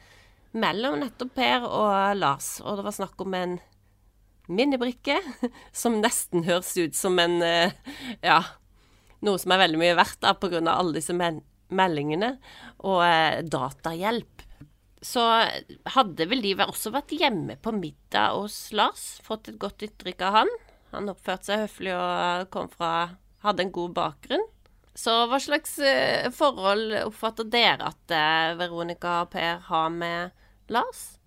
mellom nettopp Per og Lars. Og det var snakk om en minnebrikke som nesten høres ut som en eh, Ja, noe som er veldig mye verdt da, pga. alle disse meldingene. Og eh, datahjelp. Så hadde vel de også vært hjemme på middag hos Lars, fått et godt inntrykk av han. Han oppførte seg høflig og kom fra Hadde en god bakgrunn. Så hva slags eh, forhold oppfatter dere at eh, Veronica og Per har med Lars?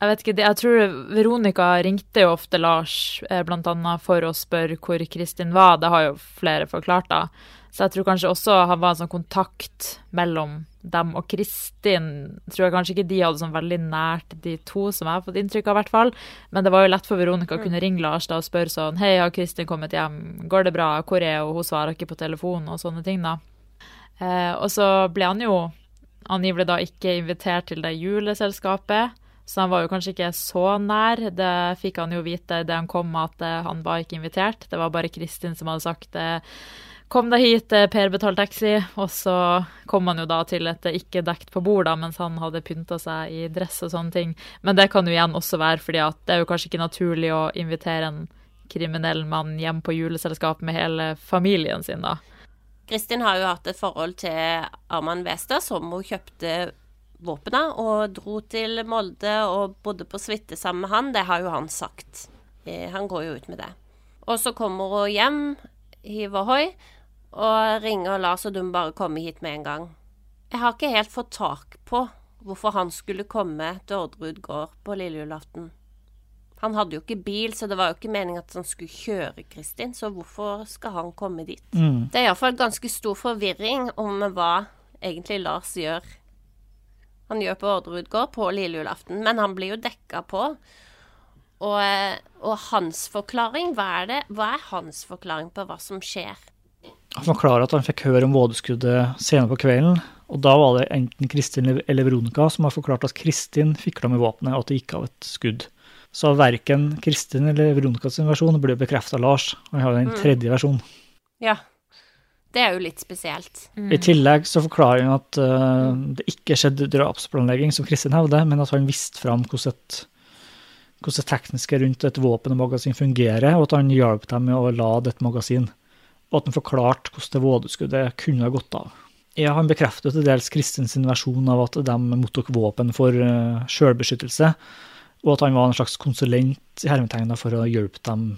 Jeg vet ikke, jeg tror Veronica ringte jo ofte Lars bl.a. blant annet for å spørre hvor Kristin var. Det har jo flere forklart, da. Så jeg tror kanskje også han var en sånn kontakt mellom dem og Kristin. Tror jeg kanskje ikke de hadde sånn veldig nært de to, som jeg har fått inntrykk av, i hvert fall. Men det var jo lett for Veronica å kunne ringe Lars da og spørre sånn Hei, har Kristin kommet hjem? Går det bra? Hvor er hun? Hun svarer ikke på telefonen, og sånne ting, da. Eh, og så ble han jo angivelig da ikke invitert til det juleselskapet. Så han var jo kanskje ikke så nær. Det fikk han jo vite da han kom, at eh, han var ikke invitert. Det var bare Kristin som hadde sagt det. Eh, Kom deg hit, eh, Per betalt taxi. Og så kom han jo da til et ikke dekt på bord, da, mens han hadde pynta seg i dress og sånne ting. Men det kan jo igjen også være fordi at det er jo kanskje ikke naturlig å invitere en kriminell mann hjem på juleselskap med hele familien sin, da. Kristin har jo hatt et forhold til Arman Westad, som hun kjøpte våpenet og dro til Molde og bodde på suite sammen med han. Det har jo han sagt. Eh, han går jo ut med det. Og så kommer hun hjem, hiv ohoi, og ringer Lars, og du må bare komme hit med en gang. Jeg har ikke helt fått tak på hvorfor han skulle komme til Orderud gård på lille julaften. Han hadde jo ikke bil, så det var jo ikke meningen at han skulle kjøre Kristin, så hvorfor skal han komme dit? Mm. Det er iallfall ganske stor forvirring om hva egentlig Lars gjør. Han gjør på Orderud gård på lille julaften, men han blir jo dekka på. Og, og, hans forklaring, hva er, det, hva er hans forklaring på hva som skjer? Han forklarer at han fikk høre om vådeskuddet senere på kvelden. Og da var det enten Kristin eller Veronica som har forklart at Kristin fikla med våpenet, og at det gikk av et skudd. Så verken Kristin eller Veronicas versjon ble bekrefta av Lars. Han har en mm. tredje versjon. Ja. Det er jo litt spesielt. Mm. I tillegg så forklarer han at uh, det ikke skjedde drapsplanlegging, som Kristin hevder, men at han visste fram hvordan, et, hvordan det tekniske rundt et våpen og magasin fungerer, og at han hjalp dem med å lade et magasin og at han forklarte hvordan det vådeskuddet kunne ha gått av. Ja, han bekrefter til dels Kristins versjon av at de mottok våpen for uh, selvbeskyttelse, og at han var en slags konsulent i hermetegna for å hjelpe dem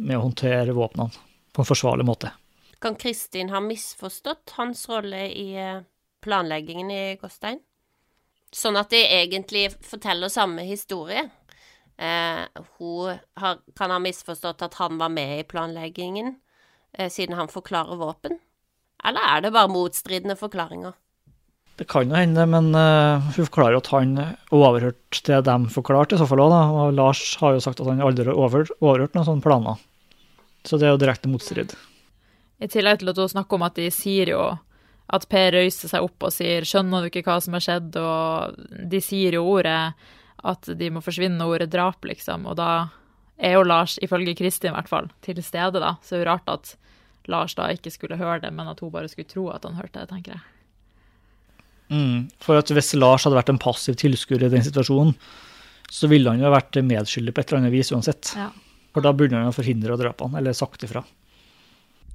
med å håndtere våpnene på en forsvarlig måte. Kan Kristin ha misforstått hans rolle i eh, planleggingen i Gåstein? Sånn at de egentlig forteller samme historie? Eh, hun har, kan ha misforstått at han var med i planleggingen, Eh, siden han forklarer våpen? Eller er det bare motstridende forklaringer? Det kan jo hende, men uh, hun forklarer at han overhørte det de forklarte, i så fall òg. Og Lars har jo sagt at han aldri har over, overhørt noen sånne planer. Så det er jo direkte motstrid. I tillegg til at hun snakker om at de sier jo at Per røyser seg opp og sier 'skjønner du ikke hva som har skjedd', og de sier jo ordet at de må forsvinne, ordet drap, liksom. Og da er jo Lars, ifølge Kristin i hvert fall, til stede, da. Så det er jo rart at Lars da ikke skulle høre det, men at hun bare skulle tro at han hørte det, tenker jeg. Mm, for at hvis Lars hadde vært en passiv tilskuer i den situasjonen, så ville han jo vært medskyldig på et eller annet vis uansett. Ja. For da burde han jo forhindre drapene, eller sagt ifra.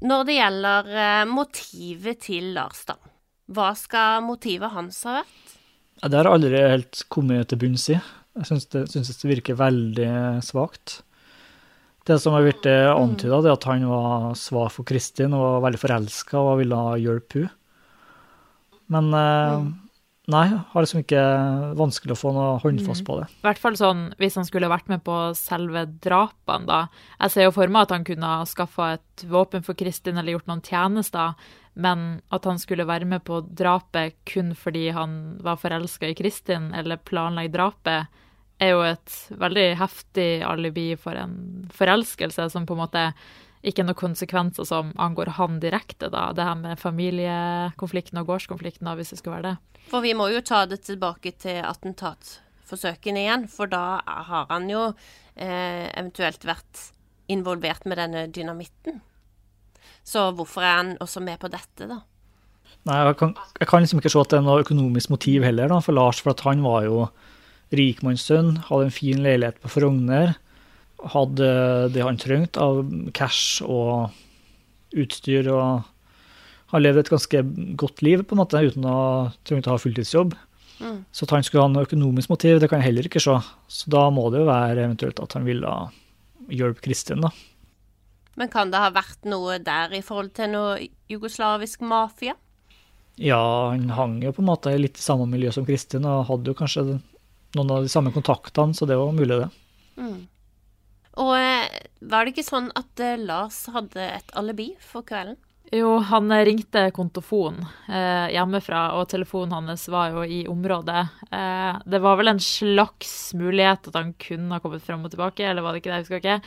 Når det gjelder eh, motivet til Lars, da. Hva skal motivet hans ha vært? Ja, det har jeg aldri helt kommet til bunns i. Jeg syns det, synes det virker veldig svakt. Det som har blitt eh, antyda, er at han var svar for Kristin og var veldig forelska og ville hjelpe henne. Men eh, nei, har liksom ikke vanskelig å få noe håndfast mm. på det. I hvert fall sånn hvis han skulle vært med på selve drapene, da. Jeg ser jo for meg at han kunne ha skaffa et våpen for Kristin eller gjort noen tjenester, men at han skulle være med på drapet kun fordi han var forelska i Kristin eller planlegge drapet, er jo et veldig heftig alibi for en forelskelse som på en måte ikke er noen konsekvenser som angår han direkte, da. Det her med familiekonflikten og gårdskonflikten, da, hvis det skulle være det. For vi må jo ta det tilbake til attentatforsøkene igjen, for da har han jo eh, eventuelt vært involvert med denne dynamitten. Så hvorfor er han også med på dette, da? Nei, jeg kan, jeg kan liksom ikke se at det er noe økonomisk motiv heller, da, for Lars, for at han var jo rikmannssønn, hadde en fin leilighet på Frogner. Hadde det han trengte av cash og utstyr. og Han levde et ganske godt liv på en måte, uten å trengte å ha fulltidsjobb. Mm. Så at han skulle ha noe økonomisk motiv, det kan jeg heller ikke se. Så da må det jo være eventuelt at han ville hjelpe Kristin, da. Men kan det ha vært noe der i forhold til noe jugoslavisk mafia? Ja, han hang jo på en måte i litt samme miljø som Kristin, og hadde jo kanskje noen av de samme kontaktene, så det var mulig, det. Mm. Og eh, var det ikke sånn at eh, Lars hadde et alibi for kvelden? Jo, han ringte kontofon eh, hjemmefra, og telefonen hans var jo i området. Eh, det var vel en slags mulighet at han kunne ha kommet frem og tilbake, eller var det ikke det, jeg husker ikke.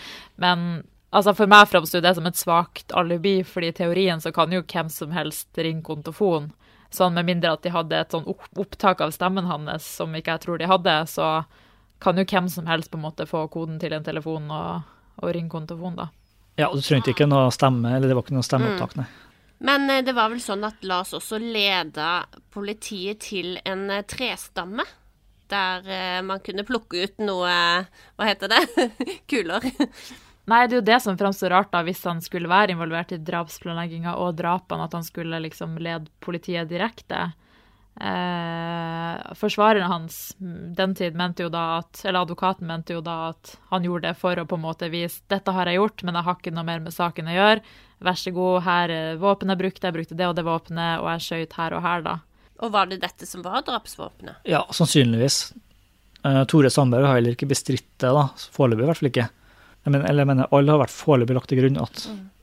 Men altså, for meg framsto det som et svakt alibi, fordi i teorien så kan jo hvem som helst ringe kontofon. Sånn med mindre at de hadde et sånn opptak av stemmen hans som ikke jeg tror de hadde, så kan jo hvem som helst på en måte få koden til en telefon og, og ringe kontofon, da. Ja, du trengte ikke noe stemme, eller det var ikke noe stemmeopptak, nei. Men eh, det var vel sånn at Lars også leda politiet til en eh, trestamme. Der eh, man kunne plukke ut noe Hva heter det? Kuler. Nei, det er jo det som framstår rart, da, hvis han skulle være involvert i drapsplanlegginga og drapene, at han skulle liksom lede politiet direkte. Eh, forsvareren hans den tid mente jo da at, eller advokaten mente jo da at han gjorde det for å på en måte vise dette har jeg gjort, men jeg har ikke noe mer med saken å gjøre. Vær så god, her er våpenet jeg brukte, jeg brukte det og det våpenet, og jeg skjøt her og her, da. Og var det dette som var drapsvåpenet? Ja, sannsynligvis. Eh, Tore Sandberg har heller ikke bestridt det, da. Foreløpig i hvert fall ikke. Jeg mener, eller jeg mener, alle har vært foreløpig lagt til grunn at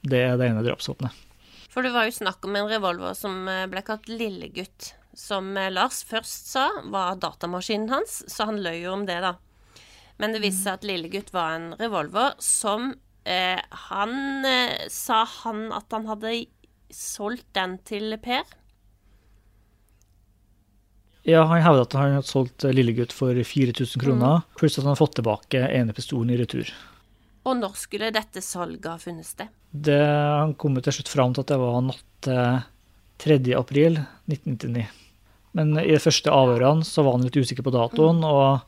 det er det ene drapsvåpenet. For det var jo snakk om en revolver som eh, ble kalt Lillegutt, som eh, Lars først sa var datamaskinen hans, så han løy jo om det, da. Men det viste seg at Lillegutt var en revolver som eh, Han eh, sa han at han hadde solgt den til Per. Ja, han hevder at han hadde solgt Lillegutt for 4000 kroner, pluss at han hadde fått tilbake ene pistolen i retur. Og når skulle dette salget ha funnet sted? Det, han kom til slutt fram til at det var natt til 3. april 1999. Men i de første avhørene så var han litt usikker på datoen, og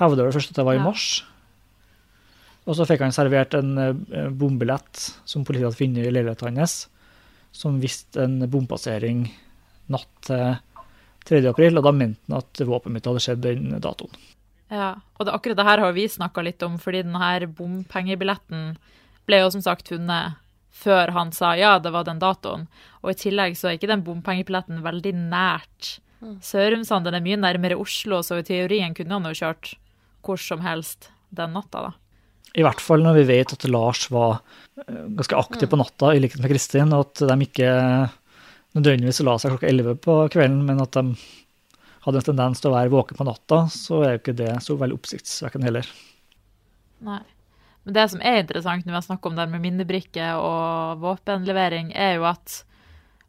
hevda vel først at det var i Ja. mars. Og så fikk han servert en eh, bombillett som politiet hadde funnet i leiligheten hans, som viste en bompassering natt til 3. april, og da mente han at våpenbyttet hadde skjedd den datoen. Ja, og det, akkurat det her har vi snakka litt om, fordi denne her bompengebilletten ble jo som sagt funnet før han sa ja, det var den datoen. Og i tillegg så er ikke den bompengebilletten veldig nært Sørumsand. Den er mye nærmere Oslo, så i teorien kunne han jo kjørt hvor som helst den natta, da. I hvert fall når vi vet at Lars var eh, ganske aktiv på natta, i likhet med Kristin, og at de ikke nødvendigvis la seg klokka 11 på kvelden, men at de hadde en tendens til å være våken på natta, så er jo ikke det så veldig oppsiktsvekkende heller. Nei. Men det som er interessant når vi har snakket om det med minnebrikke og våpenlevering, er jo at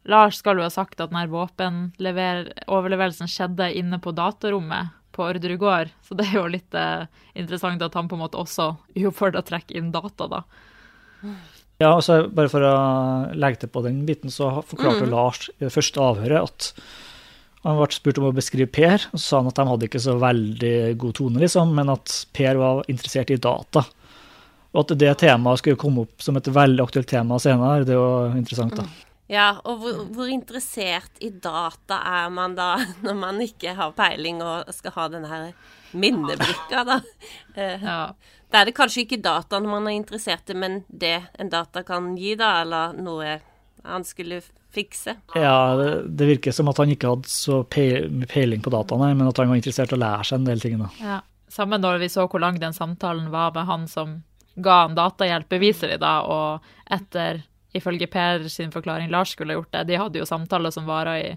Lars skal jo ha sagt at denne våpenoverlevelsen skjedde inne på datarommet på Orderud gård, så det er jo litt eh, interessant at han på en måte også uoppfordra trekker inn data, da. Ja, og så Bare for å legge til på den biten, så forklarte Lars i det første avhøret at han ble spurt om å beskrive Per, og så sa han at de hadde ikke så veldig god tone, liksom, men at Per var interessert i data. Og at det temaet skulle komme opp som et veldig aktuelt tema senere, det er jo interessant, da. Ja, og hvor, hvor interessert i data er man da, når man ikke har peiling og skal ha denne her minnebrikka, da? Eh, Ja. Da er det kanskje ikke dataen man er interessert i, men det en data kan gi, da, eller noe han skulle fikse. Ja, det, det virker som at han ikke hadde så peiling på dataene, men at han var interessert i å lære seg en del ting. Ja. Samme når vi så hvor lang den samtalen var med han som ga han datahjelp beviser de da, og etter, ifølge Per sin forklaring, Lars skulle ha gjort det. De hadde jo samtaler som varer i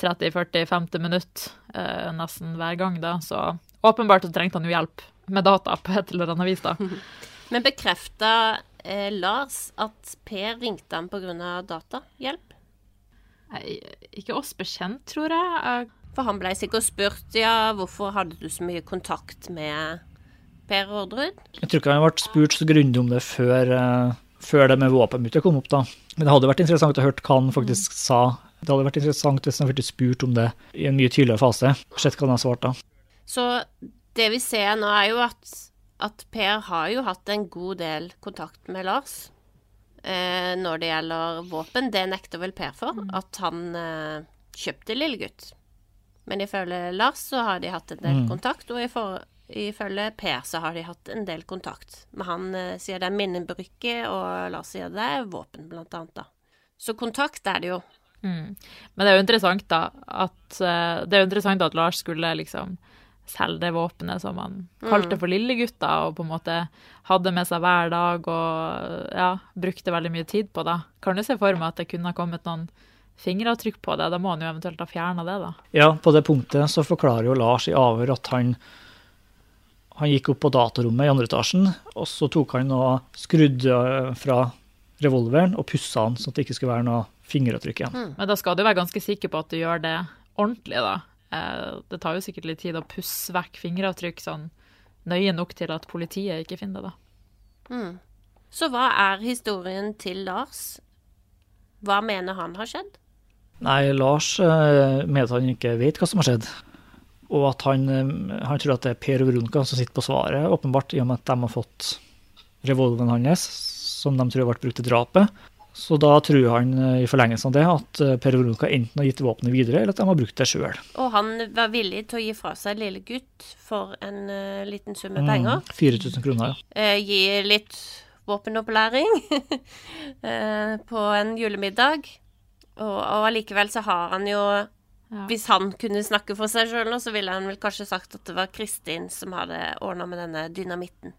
30-40-50 minutter eh, nesten hver gang, da, så åpenbart så trengte han jo hjelp med data på et eller annet vis, da. Men bekrefta eh, Lars at Per ringte ham pga. datahjelp? Ikke oss bekjent, tror jeg. For han blei sikkert spurt ja, hvorfor hadde du så mye kontakt med Per Orderud? Jeg tror ikke han ble spurt så grundig om det før, eh, før det med våpenbyttet kom opp, da. Men det hadde vært interessant å høre hva han faktisk sa. Det hadde vært interessant hvis han hadde blitt spurt om det i en mye tydeligere fase. Sett hva han har svart da. Så det vi ser nå, er jo at, at Per har jo hatt en god del kontakt med Lars eh, når det gjelder våpen. Det nekter vel Per for, at han eh, kjøpte Lillegutt. Men ifølge Lars så har de hatt en del kontakt, og i, ifølge Per så har de hatt en del kontakt. Men han eh, sier det er minnebrikke, og Lars sier det er våpen, blant annet, da. Så kontakt er det jo. Mm. Men det er jo interessant, da, at eh, Det er jo interessant at Lars skulle liksom selge det våpenet som han kalte for lillegutta, og på en måte hadde med seg hver dag og ja, brukte veldig mye tid på det. Kan du se for meg at det kunne ha kommet noen fingeravtrykk på det? Da må han jo eventuelt ha fjerna det, da. Ja, på det punktet så forklarer jo Lars i avhør at han, han gikk opp på datarommet i andre etasjen, og så tok han og skrudde øh, fra revolveren og pussa den, sånn at det ikke skulle være noe fingeravtrykk igjen. Men da skal du være ganske sikker på at du gjør det ordentlig, da. Eh, Det tar jo sikkert litt tid å pusse vekk fingeravtrykk sånn nøye nok til at politiet ikke finner det, da. Mm. Så hva er historien til Lars? Hva mener han har skjedd? Nei, Lars øh, mener at han ikke vet hva som har skjedd. Og at han, øh, han tror at det er Per og Veronica som sitter på svaret, åpenbart, i og med at de har fått revolveren hans, som de tror har vært brukt til drapet. Så da tror han øh, i forlengelsen av det at øh, Per Veronica enten har gitt våpenet videre, eller at de har brukt det sjøl. Og han var villig til å gi fra seg lille gutt for en uh, liten sum med penger. 4000 kroner, ja. Uh, gi litt våpenopplæring uh, på en julemiddag. Og, og allikevel så har han jo Ja. Hvis han kunne snakke for seg sjøl nå, så ville han vel kanskje sagt at det var Kristin som hadde ordna med denne dynamitten.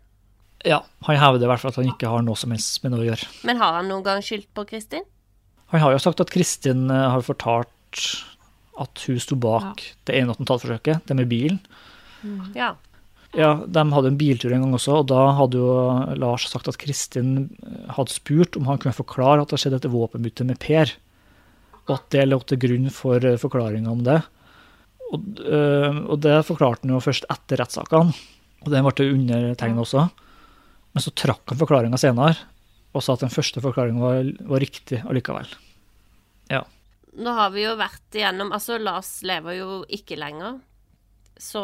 Ja, han hevder i hvert fall at han ikke har noe som helst med noe å gjøre. Men har han noen gang skyldt på Kristin? Han har jo sagt at Kristin eh, har fortalt at hun sto bak det ene attentatforsøket, det med bilen. Ja. Ja, de hadde en biltur en gang også, og da hadde jo Lars sagt at Kristin eh, hadde spurt om han kunne forklare at det skjedde et våpenbytte med Per, og at det lå til grunn for eh, forklaringa om det. Og, og det forklarte han jo først etter rettssakene, og den ble undertegnet også. Men så trakk han forklaringa senere, og sa at den første forklaringa var, var riktig allikevel. Ja. Nå har vi jo vært igjennom Altså, Lars lever jo ikke lenger. Så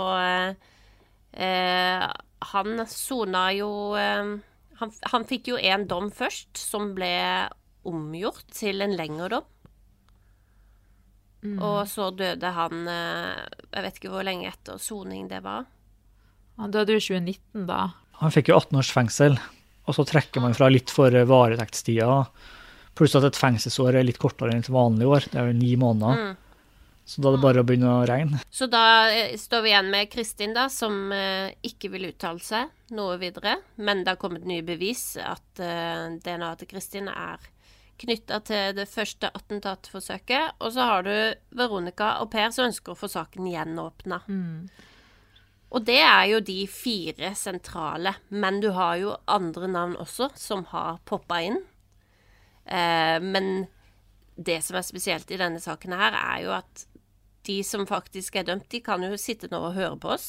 eh, han sona jo eh, han, han fikk jo en dom først, som ble omgjort til en lengre dom. Og så døde han eh, Jeg vet ikke hvor lenge etter soning det var. Han døde jo i 2019, da. Han fikk jo 18 års fengsel, og så trekker man fra litt for varetektstida. Pluss at et fengselsår er litt kortere enn et vanlig år, det er jo ni måneder. Så da er det bare å begynne å regne. Så da eh, står vi igjen med Kristin, da, som eh, ikke vil uttale seg noe videre. Men det har kommet nye bevis at eh, DNA-et til Kristin er knytta til det første attentatforsøket. Og så har du Veronica og Per som ønsker å få saken gjenåpna. Og det er jo de fire sentrale. Men du har jo andre navn også som har poppa inn. Eh, men det som er spesielt i denne saken her, er jo at de som faktisk er dømt, de kan jo sitte nå og høre på oss.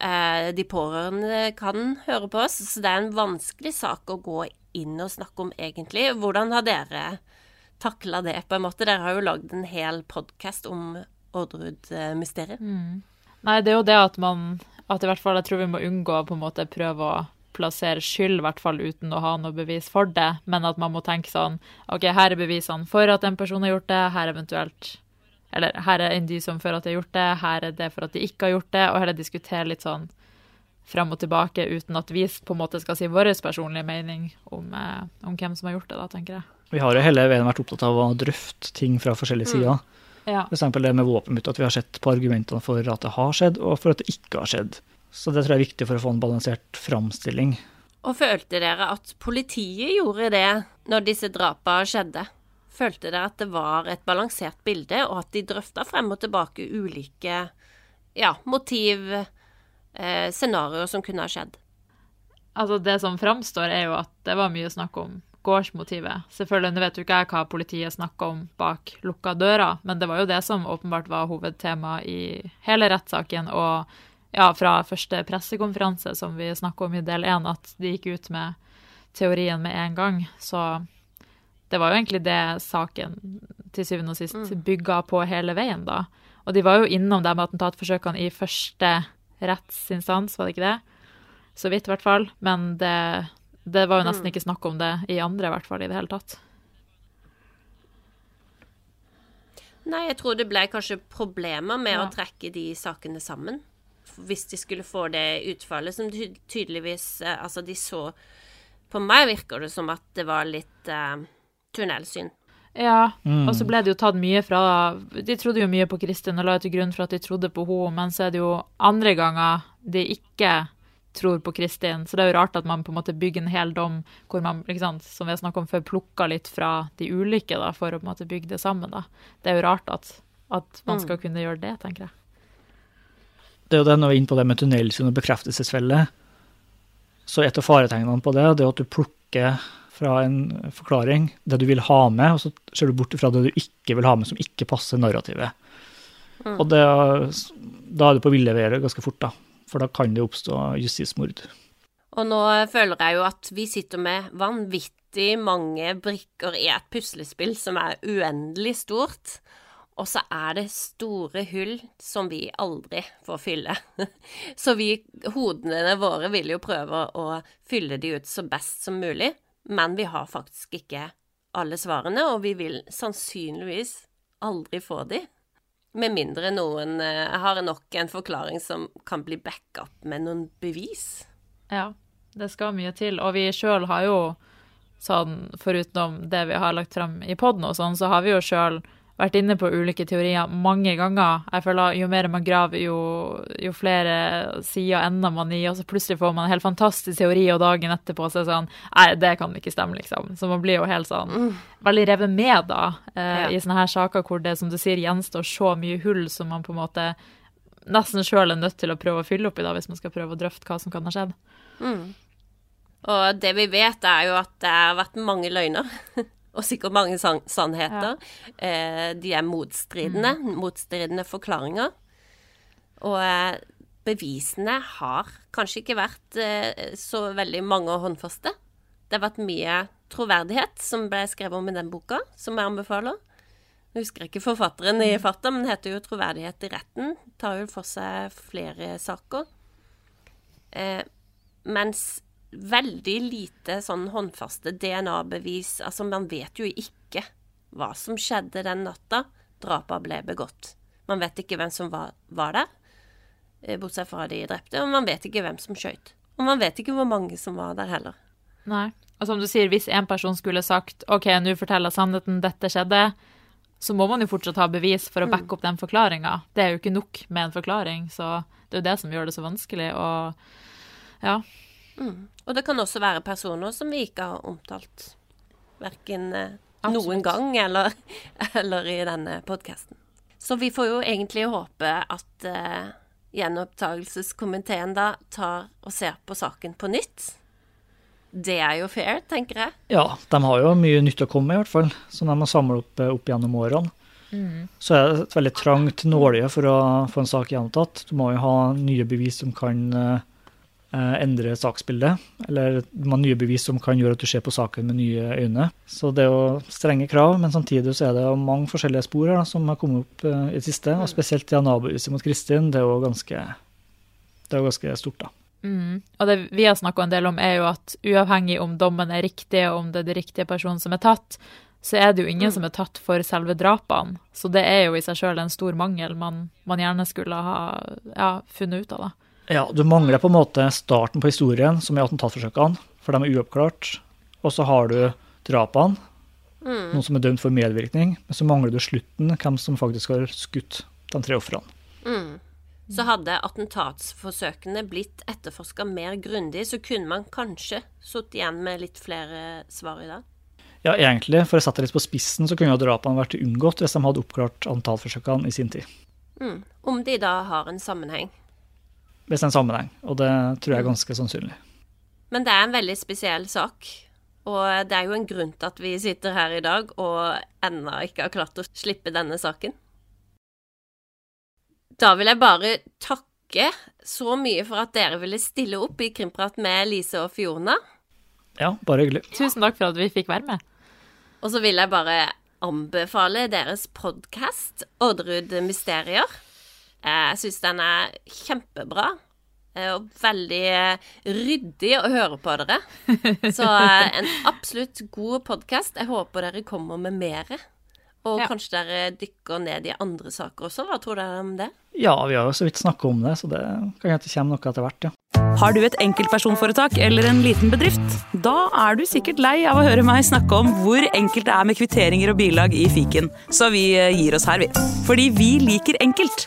Eh, de pårørende kan høre på oss, så det er en vanskelig sak å gå inn og snakke om egentlig. Hvordan har dere takla det, på en måte? Dere har jo lagd en hel podkast om Orderud-mysteriet. Nei, det er jo det at man At i hvert fall jeg tror vi må unngå å på en måte prøve å plassere skyld, i hvert fall uten å ha noe bevis for det, men at man må tenke sånn OK, her er bevisene for at en person har gjort det, her eventuelt Eller her er indisium for at de har gjort det, her er det for at de ikke har gjort det, og heller diskutere litt sånn fram og tilbake uten at vi på en måte skal si vår personlige mening om, eh, om hvem som har gjort det, da, tenker jeg. Vi har jo hele veien vært opptatt av å drøfte ting fra forskjellige sider. Ja. F.eks. det med våpenbytte, at vi har sett på argumentene for at det har skjedd, og for at det ikke har skjedd. Så det tror jeg er viktig for å få en balansert framstilling. Og følte dere at politiet gjorde det når disse drapene skjedde? Følte dere at det var et balansert bilde, og at de drøfta frem og tilbake ulike ja, motiv, eh, scenarioer som kunne ha skjedd? Altså Det som framstår, er jo at det var mye snakk om gårdsmotivet. Selvfølgelig, vet jo ikke jeg hva politiet snakka om bak lukka døra, men det var jo det som åpenbart var hovedtema i hele rettssaken. Og ja, fra første pressekonferanse som vi snakka om i del én, at de gikk ut med teorien med en gang. Så det var jo egentlig det saken til syvende og sist bygga på hele veien, da. Og de var jo innom det med attentatforsøkene i første rettsinstans, var det ikke det? Så vidt, i hvert fall. Men det, det var jo nesten ikke snakk om det i andre, i hvert fall, i det hele tatt. Nei, jeg tror det ble kanskje problemer med Ja. å trekke de sakene sammen. hvis de skulle få det utfallet som tydeligvis eh, Altså, de så På meg virker det som at det var litt uh, tunnelsyn. Ja, og så ble det jo tatt mye fra De trodde jo mye på Kristin og la til grunn for at de trodde på henne, men så er det jo andre ganger de ikke tror på Kristin. Så det er jo rart at man på en måte bygger en hel dom hvor man, ikke sant, som vi har snakket om før, plukker litt fra de ulike da, for å på en måte bygge det sammen. da. Det er jo rart at, at man skal kunne gjøre det, tenker jeg. Det er jo det når vi er inne på det med tunnelsyn og bekreftelsesfelle. Så et av faretegnene på det, det er at du plukker fra en forklaring det du vil ha med, og så ser du bort fra det du ikke vil ha med, som ikke passer narrativet. Og det, da er du på ville veier ganske fort, da. For da kan det oppstå justismord. Og nå føler jeg jo at vi sitter med vanvittig mange brikker i et puslespill som er uendelig stort. Og så er det store hull som vi aldri får fylle. Så vi, hodene våre vil jo prøve å fylle de ut så best som mulig, men vi har faktisk ikke alle svarene, og vi vil sannsynligvis aldri få de. Med mindre noen eh, har nok en forklaring som kan bli backup med noen bevis. Ja, det skal mye til. Og vi sjøl har jo sånn, foruten det vi har lagt frem i poden og sånn, så har vi jo sjøl vært inne på ulike teorier mange ganger. Jeg føler Jo mer man graver, jo, jo flere sider ender man i, og så plutselig får man en helt fantastisk teori, og dagen etterpå så er det sånn Nei, det kan ikke stemme, liksom. Så man blir jo helt sånn veldig revet med, da, eh, Ja. i sånne her saker hvor det, som du sier, gjenstår så mye hull som man på en måte nesten sjøl er nødt til å prøve å fylle opp i, da, hvis man skal prøve å drøfte hva som kan ha skjedd. Og det vi vet, er jo at det har vært mange løgner. Og sikkert mange san sannheter. Eh, de er motstridende. Motstridende forklaringer. Og eh, bevisene har kanskje ikke vært eh, så veldig mange og håndfaste. Det har vært mye troverdighet som ble skrevet om i den boka, som jeg anbefaler. Jeg husker ikke forfatteren i farta, men det heter jo 'Troverdighet i retten'. Tar jo for seg flere saker. Eh, mens veldig lite sånn håndfaste DNA-bevis Altså, man vet jo ikke hva som skjedde den natta drapa ble begått. Man vet ikke hvem som var, var der, eh, bortsett fra de drepte, og man vet ikke hvem som skøyt. Og man vet ikke hvor mange som var der heller. Nei. Og som du sier, hvis en person skulle sagt OK, nå forteller sannheten, dette skjedde, så må man jo fortsatt ha bevis for å backe opp den forklaringa. Det er jo ikke nok med en forklaring, så det er jo det som gjør det så vanskelig. Og ja. Og det kan også være personer som vi ikke har omtalt. Verken eh, noen gang eller, eller i denne podkasten. Så vi får jo egentlig håpe at eh, gjenopptakelseskomiteen da tar og ser på saken på nytt. Det er jo fair, tenker jeg. Ja, de har jo mye nytt å komme med, i hvert fall, som de har samla opp, eh, opp gjennom årene. Så er det et veldig trangt nåløye for å få en sak gjenopptatt. Du må jo ha nye bevis som kan eh, endre saksbildet, eller man nye bevis som kan gjøre at du ser på saken med nye øyne. Så det er jo strenge krav, men samtidig så er det jo mange forskjellige spor her da, som har kommet opp eh, i det siste, og spesielt DNA-beviset mot Kristin, det er jo ganske, det er jo ganske stort, da. Mm. Og det vi har snakka en del om, er jo at uavhengig om dommen er riktig, og om det er den riktige personen som er tatt, så er det jo ingen som er tatt for selve drapene. Så det er jo i seg sjøl en stor mangel man, man gjerne skulle ha ja, funnet ut av, da. Ja, du mangler på en måte starten på historien, som er attentatforsøkene, for de er uoppklart. Og så har du drapene, noen som er dømt for medvirkning, men så mangler du slutten, hvem som faktisk har skutt de tre ofrene. Så hadde attentatsforsøkene blitt etterforska mer grundig, så kunne man kanskje sittet igjen med litt flere svar i dag. Ja, egentlig, for å sette det litt på spissen, så kunne drapene vært unngått hvis de hadde oppklart attentatforsøkene i sin tid. Mm. Om de da har en sammenheng. Hvis det er en sammenheng, og det tror jeg er ganske sannsynlig. Men det er en veldig spesiell sak. Og det er jo en grunn til at vi sitter her i dag og ennå ikke har klart å slippe denne saken. Da vil jeg bare takke så mye for at dere ville stille opp i Krimprat med Lise og Fiona. Ja, bare hyggelig. Tusen takk for at vi fikk være med. Og så vil jeg bare anbefale deres podkast, Odderud Mysterier. Jeg syns den er kjempebra. eh, Og veldig eh, ryddig å høre på dere. Så eh, en absolutt god podkast. Jeg håper dere kommer med mere. Og Ja. kanskje dere dykker ned i andre saker også. Hva tror dere om det? Ja, vi har jo så vidt snakka om det, så det kan hende det kommer noe etter hvert, ja. Har du et enkeltpersonforetak eller en liten bedrift? Da er du sikkert lei av å høre meg snakke om hvor enkelt det er med kvitteringer og bilag i fiken, så vi gir oss her, vi. Fordi vi liker enkelt.